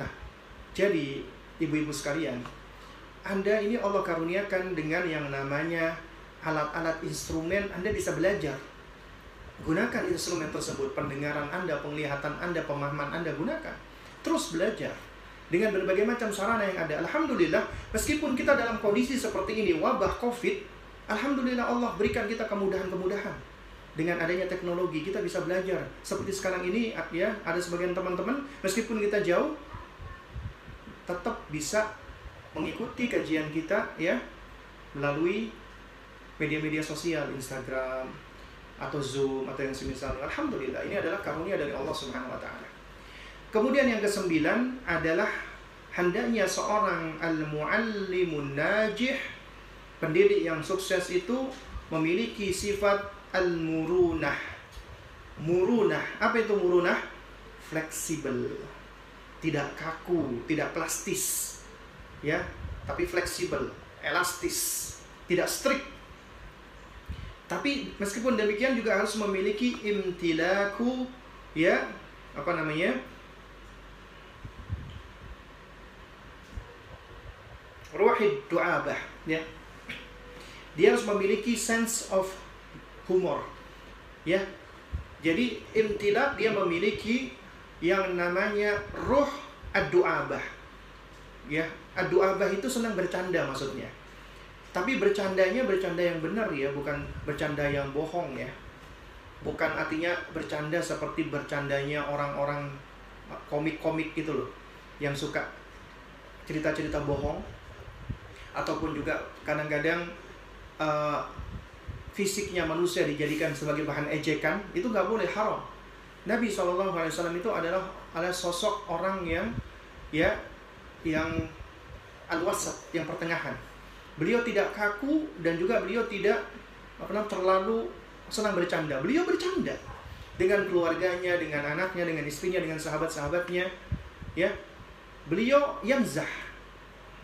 Nah, jadi ibu-ibu sekalian, Anda ini Allah karuniakan dengan yang namanya alat-alat instrumen, Anda bisa belajar. Gunakan instrumen tersebut, pendengaran Anda, penglihatan Anda, pemahaman Anda gunakan. Terus belajar dengan berbagai macam sarana yang ada. Alhamdulillah, meskipun kita dalam kondisi seperti ini, wabah COVID, Alhamdulillah Allah berikan kita kemudahan-kemudahan. Dengan adanya teknologi, kita bisa belajar. Seperti sekarang ini, ya, ada sebagian teman-teman, meskipun kita jauh, tetap bisa mengikuti kajian kita, ya, melalui media-media sosial, Instagram, atau Zoom, atau yang semisal. Alhamdulillah, ini adalah karunia dari Allah Subhanahu wa. Kemudian yang kesembilan adalah hendaknya seorang al-muallimun najih pendidik yang sukses itu memiliki sifat al-murunah. Murunah, apa itu murunah? Fleksibel. Tidak kaku, tidak plastis. Ya, tapi fleksibel, elastis, tidak strict. Tapi meskipun demikian juga harus memiliki imtilaku ya, apa namanya? Ruhid du'abah ya. Dia harus memiliki sense of humor ya. Jadi imtilak dia memiliki yang namanya ruh ad-du'abah ya. Ad-du'abah itu senang bercanda maksudnya. Tapi bercandanya bercanda yang benar ya. Bukan bercanda yang bohong ya. Bukan artinya bercanda seperti bercandanya orang-orang komik-komik gitu loh yang suka cerita-cerita bohong ataupun juga kadang-kadang uh, fisiknya manusia dijadikan sebagai bahan ejekan itu nggak boleh haram. Nabi saw itu adalah adalah sosok orang yang ya yang al yang pertengahan. Beliau tidak kaku dan juga beliau tidak apa terlalu senang bercanda. Beliau bercanda dengan keluarganya, dengan anaknya, dengan istrinya, dengan sahabat-sahabatnya. Ya, beliau yang zah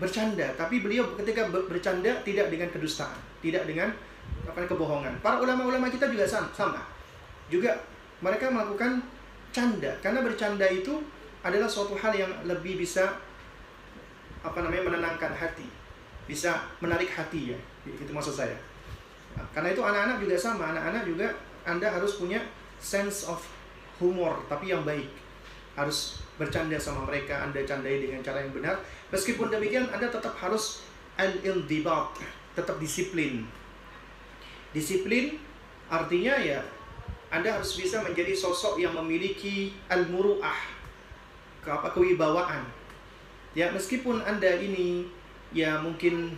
bercanda, tapi beliau ketika bercanda tidak dengan kedustaan, tidak dengan apa kebohongan. Para ulama-ulama kita juga sama. Juga mereka melakukan canda karena bercanda itu adalah suatu hal yang lebih bisa apa namanya menenangkan hati, bisa menarik hati ya. Itu maksud saya. Karena itu anak-anak juga sama, anak-anak juga Anda harus punya sense of humor tapi yang baik. Harus bercanda sama mereka, Anda candai dengan cara yang benar Meskipun demikian, Anda tetap harus al-ildibat, tetap disiplin. Disiplin artinya ya Anda harus bisa menjadi sosok yang memiliki al-muru'ah, ke apa kewibawaan. Ya, meskipun Anda ini ya mungkin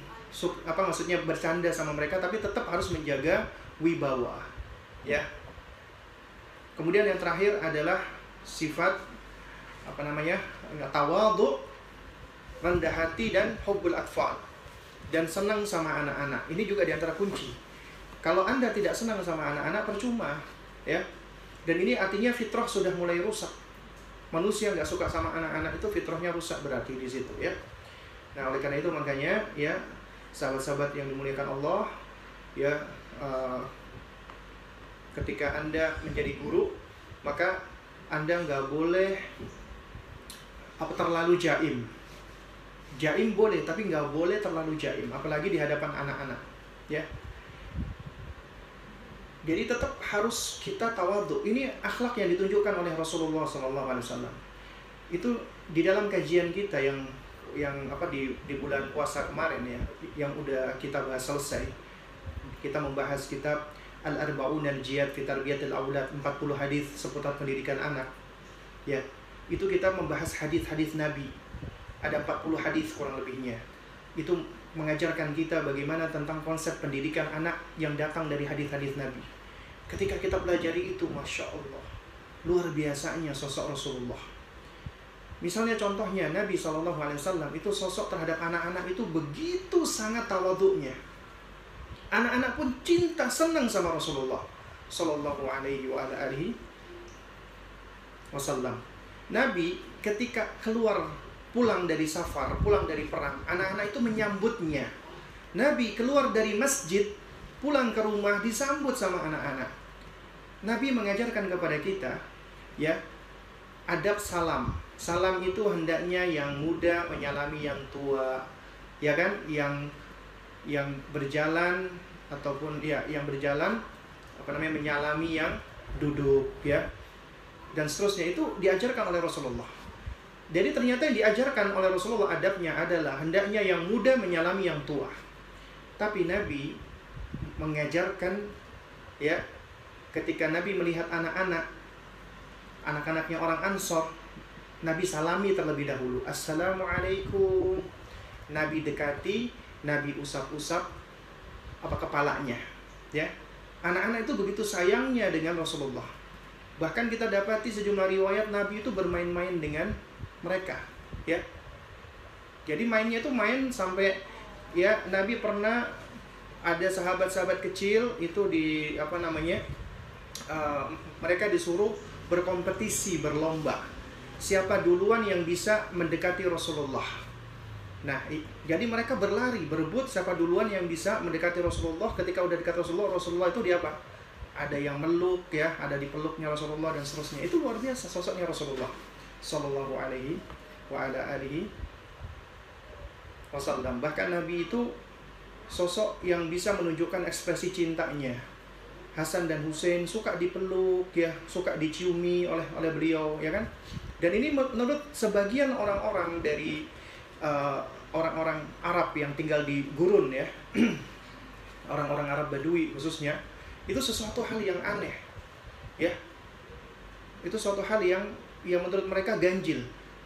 apa maksudnya bercanda sama mereka tapi tetap harus menjaga wibawa. Ya. Kemudian yang terakhir adalah sifat apa namanya? tawadhu rendah hati dan hubbul atfal dan senang sama anak-anak. Ini juga di antara kunci. Kalau Anda tidak senang sama anak-anak percuma, ya. Dan ini artinya fitrah sudah mulai rusak. Manusia nggak suka sama anak-anak itu fitrahnya rusak berarti di situ, ya. Nah, oleh karena itu makanya ya sahabat-sahabat yang dimuliakan Allah, ya uh, ketika Anda menjadi guru, maka Anda nggak boleh apa terlalu jaim Jaim boleh, tapi nggak boleh terlalu jaim, apalagi di hadapan anak-anak, ya. Jadi tetap harus kita tawaduk. Ini akhlak yang ditunjukkan oleh Rasulullah SAW. Itu di dalam kajian kita yang yang apa di di bulan puasa kemarin ya, yang udah kita bahas selesai. Kita membahas kitab Al-Arba'un al-Jihad fi Tarbiyatil Aulad 40 hadis seputar pendidikan anak. Ya, itu kita membahas hadis-hadis Nabi ada 40 hadis kurang lebihnya. Itu mengajarkan kita bagaimana tentang konsep pendidikan anak yang datang dari hadis-hadis Nabi. Ketika kita pelajari itu, masya Allah, luar biasanya sosok Rasulullah. Misalnya contohnya Nabi SAW itu sosok terhadap anak-anak itu begitu sangat tawaduknya. Anak-anak pun cinta senang sama Rasulullah Sallallahu Alaihi Wasallam. Nabi ketika keluar pulang dari safar, pulang dari perang, anak-anak itu menyambutnya. Nabi keluar dari masjid, pulang ke rumah disambut sama anak-anak. Nabi mengajarkan kepada kita, ya, adab salam. Salam itu hendaknya yang muda menyalami yang tua, ya kan? Yang yang berjalan ataupun ya yang berjalan apa namanya menyalami yang duduk, ya. Dan seterusnya itu diajarkan oleh Rasulullah. Jadi ternyata yang diajarkan oleh Rasulullah adabnya adalah hendaknya yang muda menyalami yang tua. Tapi Nabi mengajarkan ya ketika Nabi melihat anak-anak anak-anaknya orang Ansor Nabi salami terlebih dahulu. Assalamualaikum. Nabi dekati Nabi usap-usap apa kepalanya ya. Anak-anak itu begitu sayangnya dengan Rasulullah. Bahkan kita dapati sejumlah riwayat Nabi itu bermain-main dengan mereka ya. Jadi mainnya itu main sampai ya Nabi pernah ada sahabat-sahabat kecil itu di apa namanya uh, mereka disuruh berkompetisi berlomba. Siapa duluan yang bisa mendekati Rasulullah? Nah jadi mereka berlari berebut siapa duluan yang bisa mendekati Rasulullah. Ketika udah dekat Rasulullah Rasulullah itu dia apa? Ada yang meluk ya ada di peluknya Rasulullah dan seterusnya. Itu luar biasa sosoknya Rasulullah Shallallahu Alaihi wa ala alihi wasallam. Bahkan Nabi itu sosok yang bisa menunjukkan ekspresi cintanya. Hasan dan Hussein suka dipeluk ya, suka diciumi oleh oleh beliau ya kan. Dan ini menurut sebagian orang-orang dari uh, orang-orang Arab yang tinggal di gurun ya. (clears throat) orang-orang Arab Badui khususnya itu sesuatu hal yang aneh. Ya. Itu suatu hal yang yang menurut mereka ganjil.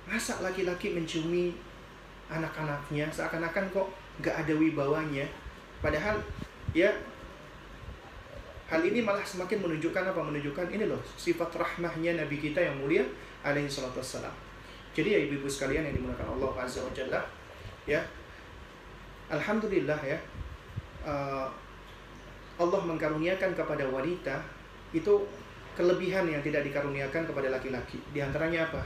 Masa laki-laki menciumi anak-anaknya? Seakan-akan kok gak ada wibawanya. Padahal ya hal ini malah semakin menunjukkan apa? Menunjukkan ini loh sifat rahmahnya nabi kita yang mulia alaihi salatu wassalam. Jadi ya ibu-ibu sekalian yang dimuliakan Allah azza wa jalla ya alhamdulillah ya uh, Allah mengkaruniakan kepada wanita itu kelebihan yang tidak dikaruniakan kepada laki-laki. Di antaranya apa?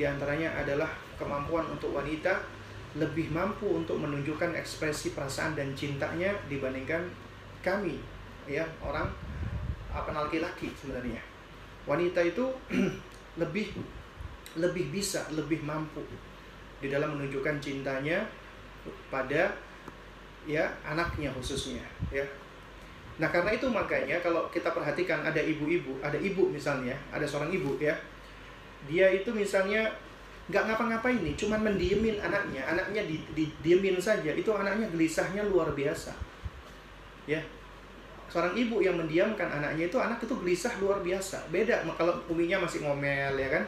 Di antaranya adalah kemampuan untuk wanita lebih mampu untuk menunjukkan ekspresi perasaan dan cintanya dibandingkan kami ya orang apa laki-laki sebenarnya wanita itu (clears throat) lebih lebih bisa lebih mampu di dalam menunjukkan cintanya pada ya anaknya khususnya ya nah karena itu makanya kalau kita perhatikan ada ibu-ibu ada ibu misalnya ada seorang ibu ya dia itu misalnya nggak ngapa-ngapain nih, cuman mendiemin anaknya, anaknya di, di diemin saja, itu anaknya gelisahnya luar biasa. Ya, seorang ibu yang mendiamkan anaknya itu anak itu gelisah luar biasa. Beda kalau uminya masih ngomel ya kan,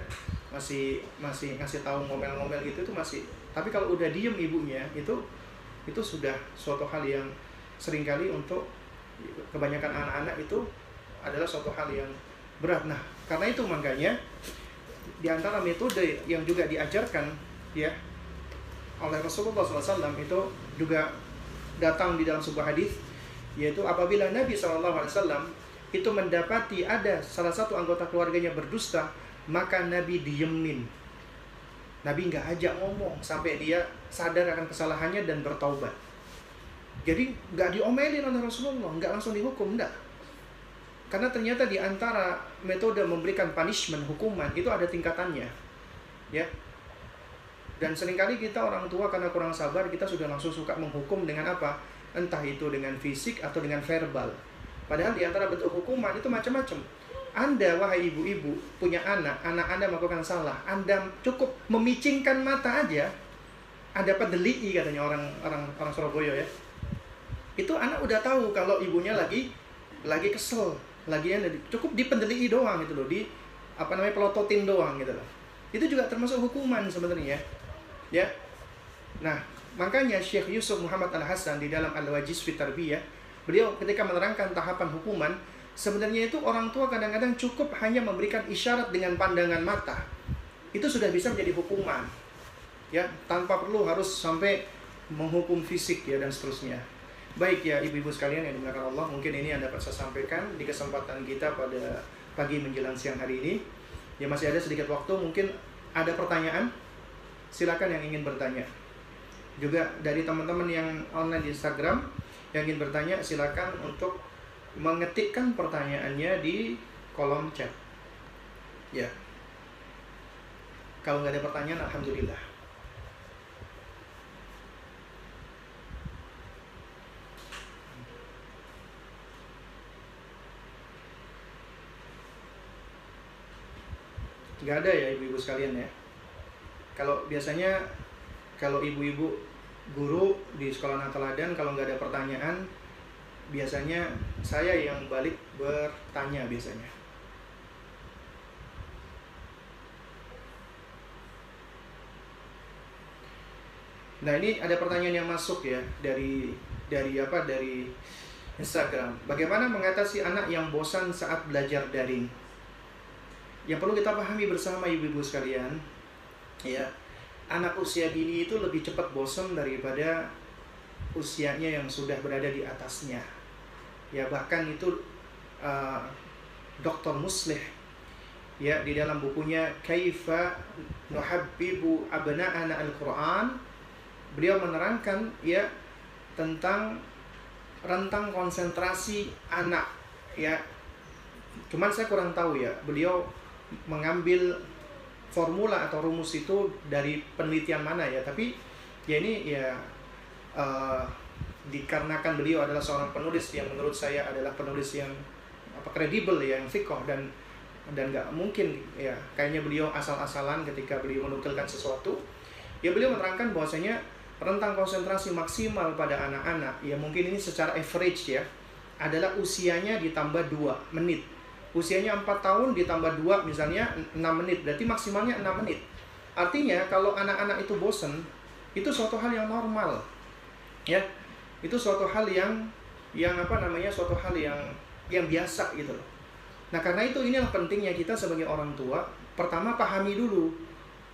masih masih ngasih tahu ngomel-ngomel gitu itu masih. Tapi kalau udah diem ibunya itu itu sudah suatu hal yang sering kali untuk kebanyakan anak-anak itu adalah suatu hal yang berat. Nah, karena itu makanya di antara metode yang juga diajarkan ya oleh Rasulullah SAW itu juga datang di dalam sebuah hadis yaitu apabila Nabi SAW itu mendapati ada salah satu anggota keluarganya berdusta maka Nabi diemin. Nabi nggak ajak ngomong sampai dia sadar akan kesalahannya dan bertaubat jadi nggak diomelin oleh Rasulullah nggak langsung dihukum enggak karena ternyata di antara metode memberikan punishment, hukuman itu ada tingkatannya. Ya. Dan sering kali kita orang tua karena kurang sabar kita sudah langsung suka menghukum dengan apa? Entah itu dengan fisik atau dengan verbal. Padahal di antara bentuk hukuman itu macam-macam. Anda wahai ibu-ibu punya anak, anak Anda melakukan salah, Anda cukup memicingkan mata aja, Anda pedeli katanya orang orang orang Surabaya ya. Itu anak udah tahu kalau ibunya lagi lagi kesel, lagian cukup dipendeli doang gitu loh di apa namanya pelototin doang gitu loh. Itu juga termasuk hukuman sebenarnya ya. Nah makanya Syekh Yusuf Muhammad Al Hasan di dalam Al Wajiz Fit Tarbiyah beliau ketika menerangkan tahapan hukuman sebenarnya itu orang tua kadang-kadang cukup hanya memberikan isyarat dengan pandangan mata. Itu sudah bisa menjadi hukuman ya. Tanpa perlu harus sampai menghukum fisik ya dan seterusnya Baik ya ibu-ibu sekalian yang dimuliakan Allah, mungkin ini yang dapat saya sampaikan di kesempatan kita pada pagi menjelang siang hari ini. Ya masih ada sedikit waktu, mungkin ada pertanyaan. Silakan yang ingin bertanya. juga dari teman-teman yang online di Instagram yang ingin bertanya silakan untuk mengetikkan pertanyaannya di kolom chat. Ya. Kalau nggak ada pertanyaan, alhamdulillah. Nggak ada ya ibu-ibu sekalian ya. Kalau biasanya kalau ibu-ibu guru di sekolah Nataladan kalau nggak ada pertanyaan biasanya saya yang balik bertanya biasanya. Nah ini ada pertanyaan yang masuk ya dari dari apa dari Instagram. Bagaimana mengatasi anak yang bosan saat belajar daring? Yang perlu kita pahami bersama ibu-ibu sekalian, ya anak usia dini itu lebih cepat bosan daripada usianya yang sudah berada di atasnya. Ya bahkan itu uh, Dr. Muslih ya di dalam bukunya Kaifa Nuhabbibu Abna'ana Al-Quran beliau menerangkan ya tentang rentang konsentrasi anak ya cuman saya kurang tahu ya beliau mengambil formula atau rumus itu dari penelitian mana ya. Tapi ya ini ya uh, dikarenakan beliau adalah seorang penulis yang menurut saya adalah penulis yang apa kredibel ya yang fikoh dan dan nggak mungkin ya kayaknya beliau asal-asalan ketika beliau menukilkan sesuatu. Ya beliau menerangkan bahwasanya rentang konsentrasi maksimal pada anak-anak ya mungkin ini secara average ya adalah usianya ditambah 2 menit usianya 4 tahun ditambah 2 misalnya 6 menit. Berarti maksimalnya 6 menit. Artinya kalau anak-anak itu bosen itu suatu hal yang normal. Ya itu suatu hal yang yang apa namanya suatu hal yang yang biasa gitu loh. Nah karena itu inilah pentingnya kita sebagai orang tua pertama pahami dulu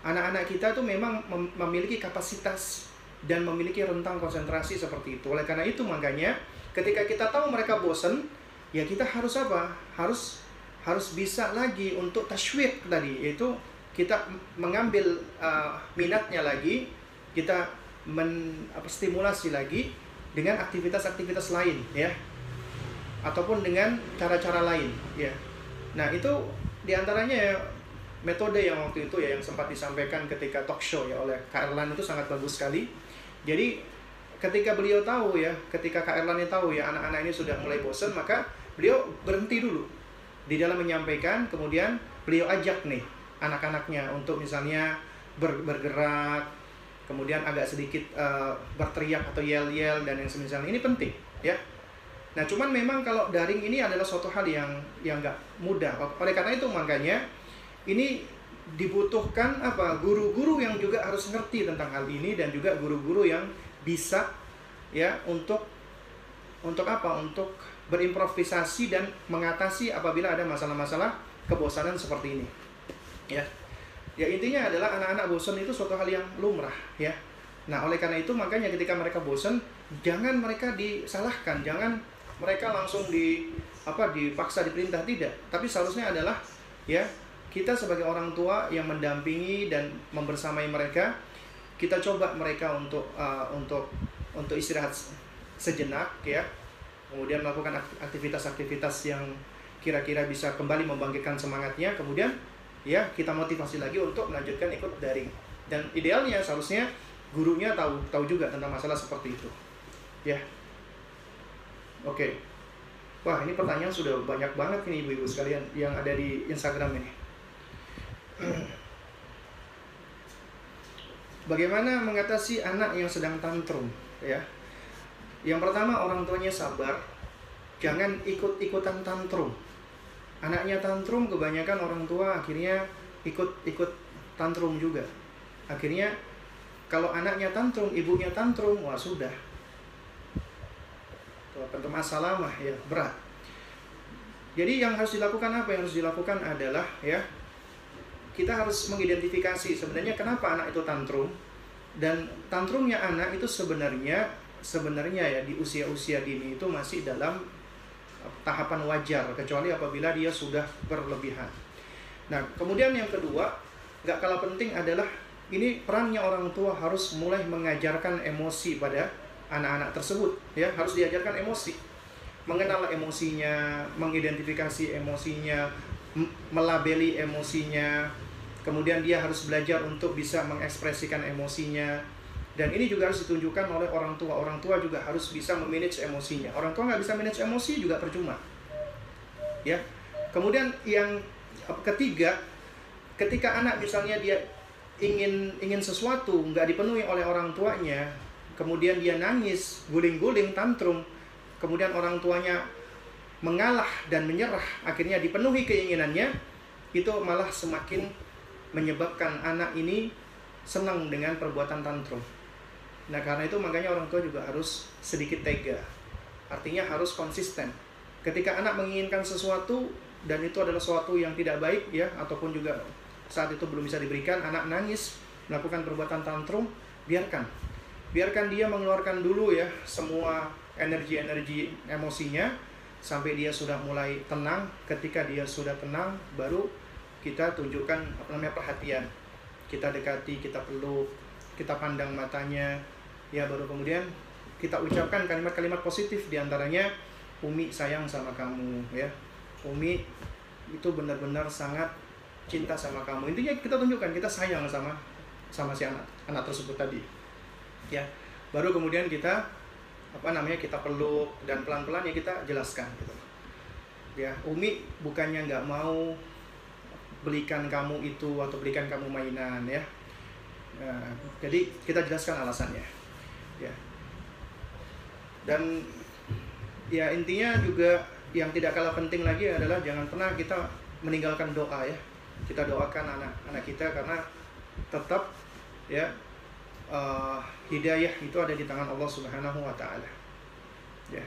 anak-anak kita tuh memang memiliki kapasitas dan memiliki rentang konsentrasi seperti itu. Oleh karena itu makanya ketika kita tahu mereka bosen ya kita harus apa? Harus harus bisa lagi untuk tashwik tadi yaitu kita mengambil uh, minatnya lagi kita men, apa, stimulasi lagi dengan aktivitas-aktivitas lain ya. Ataupun dengan cara-cara lain ya. Nah itu di antaranya ya metode yang waktu itu ya yang sempat disampaikan ketika talk show ya oleh Kak Erlan itu sangat bagus sekali. Jadi ketika beliau tahu ya ketika Kak Erlan tahu ya anak-anak ini sudah mulai bosan maka beliau berhenti dulu di dalam menyampaikan kemudian beliau ajak nih anak-anaknya untuk misalnya ber, bergerak kemudian agak sedikit uh, berteriak atau yel-yel dan yang semisal ini penting ya. Nah cuman memang kalau daring ini adalah suatu hal yang yang nggak mudah. Oleh karena itu makanya ini dibutuhkan apa guru-guru yang juga harus ngerti tentang hal ini dan juga guru-guru yang bisa ya untuk untuk apa? Untuk berimprovisasi dan mengatasi apabila ada masalah-masalah kebosanan seperti ini. Ya. Ya intinya adalah anak-anak bosan itu suatu hal yang lumrah ya. Nah, oleh karena itu makanya ketika mereka bosan jangan mereka disalahkan, jangan mereka langsung di apa dipaksa diperintah tidak, tapi seharusnya adalah ya kita sebagai orang tua yang mendampingi dan membersamai mereka, kita coba mereka untuk uh, untuk untuk istirahat sejenak ya kemudian melakukan aktivitas-aktivitas yang kira-kira bisa kembali membangkitkan semangatnya kemudian ya kita motivasi lagi untuk melanjutkan ikut daring. Dan idealnya seharusnya gurunya tahu tahu juga tentang masalah seperti itu. Ya. Oke. Wah ini pertanyaan sudah banyak banget nih ibu-ibu sekalian yang ada di Instagram ini. Bagaimana mengatasi anak yang sedang tantrum ya yang pertama orang tuanya sabar, jangan ikut-ikutan tantrum. Anaknya tantrum kebanyakan orang tua akhirnya ikut-ikut tantrum juga. Akhirnya kalau anaknya tantrum, ibunya tantrum, wah sudah. Masalah mah ya berat. Jadi yang harus dilakukan apa? Yang harus dilakukan adalah ya kita harus mengidentifikasi sebenarnya kenapa anak itu tantrum dan tantrumnya anak itu sebenarnya sebenarnya ya di usia-usia dini itu masih dalam tahapan wajar kecuali apabila dia sudah berlebihan. Nah, kemudian yang kedua, nggak kalah penting adalah ini perannya orang tua harus mulai mengajarkan emosi pada anak-anak tersebut ya. Harus diajarkan emosi. Mengenal emosinya mengidentifikasi emosinya melabeli emosinya. Kemudian dia harus belajar untuk bisa mengekspresikan emosinya dan ini juga harus ditunjukkan oleh orang tua. Orang tua juga harus bisa memanage emosinya. Orang tua nggak bisa manage emosi juga percuma. Ya. Kemudian yang ketiga ketika anak misalnya dia ingin ingin sesuatu nggak dipenuhi oleh orang tuanya kemudian dia nangis guling-guling tantrum kemudian orang tuanya mengalah dan menyerah akhirnya dipenuhi keinginannya itu malah semakin menyebabkan anak ini senang dengan perbuatan tantrum nah karena itu makanya orang tua juga harus sedikit tega. Artinya harus konsisten. Ketika anak menginginkan sesuatu dan itu adalah sesuatu yang tidak baik ya ataupun juga saat itu belum bisa diberikan anak nangis melakukan perbuatan tantrum biarkan. Biarkan dia mengeluarkan dulu ya semua energi-energi emosinya sampai dia sudah mulai tenang. Ketika dia sudah tenang baru kita tunjukkan apa namanya perhatian. Kita dekati kita peluk kita pandang matanya ya baru kemudian kita ucapkan kalimat-kalimat positif di antaranya Umi sayang sama kamu ya. Umi itu benar-benar sangat cinta sama kamu. Intinya kita tunjukkan kita sayang sama sama si anak anak tersebut tadi ya. Baru kemudian kita apa namanya kita peluk dan pelan-pelan ya kita jelaskan gitu. Ya Umi bukannya nggak mau belikan kamu itu atau belikan kamu mainan ya. Nah, jadi kita jelaskan alasannya. ya dan ya intinya juga yang tidak kalah penting lagi adalah jangan pernah kita meninggalkan doa ya kita doakan anak-anak kita karena tetap ya uh, hidayah itu ada di tangan Allah Subhanahu wa taala. Ya.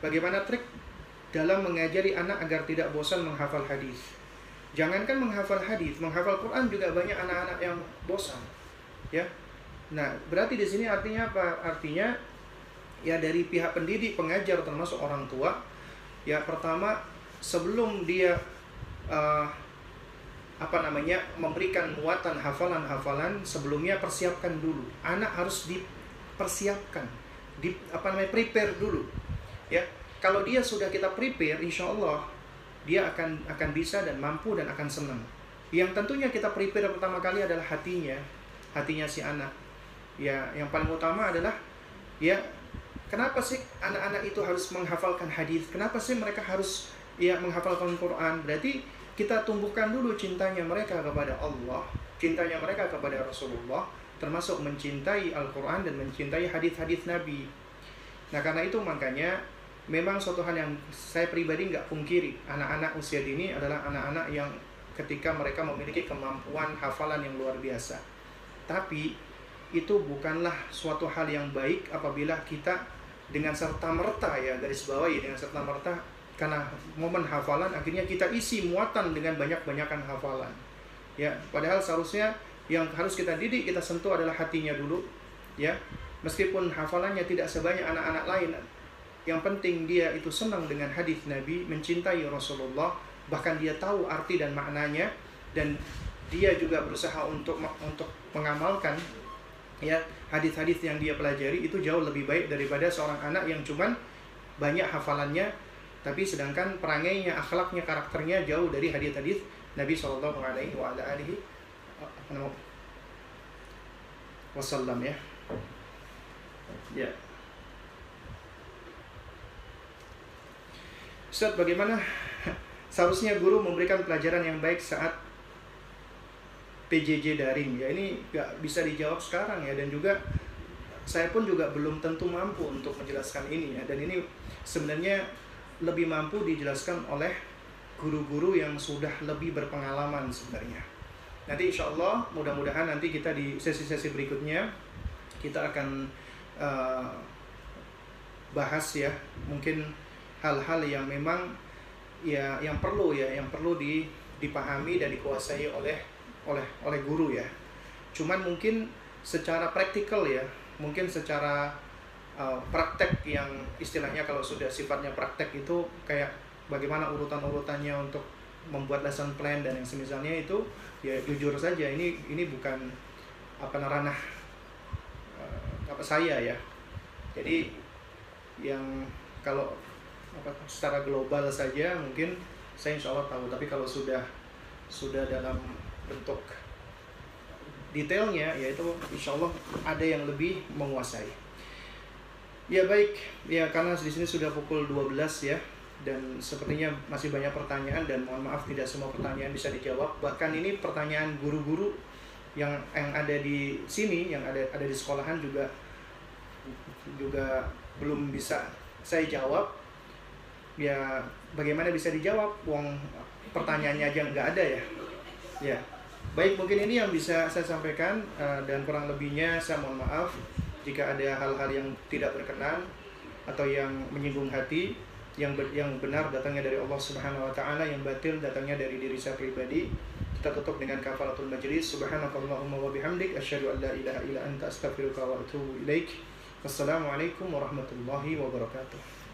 Bagaimana trik dalam mengajari anak agar tidak bosan menghafal hadis? Jangankan menghafal hadis, menghafal Quran juga banyak anak-anak yang bosan. Ya. Nah, berarti di sini artinya apa? Artinya ya dari pihak pendidik, pengajar termasuk orang tua, ya pertama sebelum dia uh, apa namanya memberikan muatan hafalan-hafalan sebelumnya persiapkan dulu anak harus dipersiapkan di apa namanya prepare dulu ya kalau dia sudah kita prepare insya Allah dia akan akan bisa dan mampu dan akan senang. Yang tentunya kita prepare pertama kali adalah hatinya hatinya si anak. Ya yang paling utama adalah ya kenapa sih anak-anak itu harus menghafalkan hadis? Kenapa sih mereka harus ya menghafalkan Quran? Berarti kita tumbuhkan dulu cintanya mereka kepada Allah cintanya mereka kepada Rasulullah termasuk mencintai Al-Quran dan mencintai hadis-hadis Nabi. Nah karena itu makanya memang suatu hal yang saya pribadi nggak pungkiri anak-anak usia dini adalah anak-anak yang ketika mereka memiliki kemampuan hafalan yang luar biasa tapi itu bukanlah suatu hal yang baik apabila kita dengan serta merta ya garis bawahi dengan serta merta karena momen hafalan akhirnya kita isi muatan dengan banyak-banyakan hafalan. Ya, padahal seharusnya yang harus kita didik, kita sentuh adalah hatinya dulu, ya. Meskipun hafalannya tidak sebanyak anak-anak lain, yang penting dia itu senang dengan hadis Nabi, mencintai Rasulullah, bahkan dia tahu arti dan maknanya dan dia juga berusaha untuk untuk mengamalkan ya hadis-hadis yang dia pelajari itu jauh lebih baik daripada seorang anak yang cuman banyak hafalannya tapi sedangkan perangainya, akhlaknya, karakternya jauh dari hadis-hadis Nabi Shallallahu Alaihi Wasallam ya. Ya. Ustaz, bagaimana? Seharusnya guru memberikan pelajaran yang baik saat PJJ daring. Ya ini nggak bisa dijawab sekarang ya dan juga saya pun juga belum tentu mampu untuk menjelaskan ini ya. Dan ini sebenarnya lebih mampu dijelaskan oleh guru-guru yang sudah lebih berpengalaman sebenarnya. Nanti insya Allah mudah-mudahan nanti kita di sesi-sesi berikutnya kita akan uh, bahas ya mungkin hal-hal yang memang ya yang perlu ya yang perlu di, dipahami dan dikuasai oleh oleh oleh guru ya. Cuman mungkin secara praktikal ya mungkin secara uh, praktek yang istilahnya kalau sudah sifatnya praktek itu kayak bagaimana urutan-urutannya untuk membuat lesson plan dan yang semisalnya itu ya jujur saja ini ini bukan apa ranah uh, apa saya ya jadi yang kalau secara global saja mungkin saya insya Allah tahu. Tapi kalau sudah sudah dalam bentuk detailnya yaitu insya Allah ada yang lebih menguasai. Ya baik. Ya karena di sini sudah pukul 12 ya. Dan sepertinya masih banyak pertanyaan dan mohon maaf tidak semua pertanyaan bisa dijawab. Bahkan ini pertanyaan guru-guru yang yang ada di sini yang ada ada di sekolahan juga juga belum bisa saya jawab ya bagaimana bisa dijawab uang pertanyaannya aja nggak ada ya ya baik mungkin ini yang bisa saya sampaikan uh, dan kurang lebihnya saya mohon maaf jika ada hal-hal yang tidak berkenan atau yang menyinggung hati yang ber, yang benar datangnya dari Allah Subhanahu wa taala, yang batil datangnya dari diri saya pribadi. Kita tutup dengan kafaratul majlis. Subhanakallahumma wa bihamdik asyhadu an la ilaha illa anta astaghfiruka wa atubu ilaik. Wassalamualaikum warahmatullahi wabarakatuh.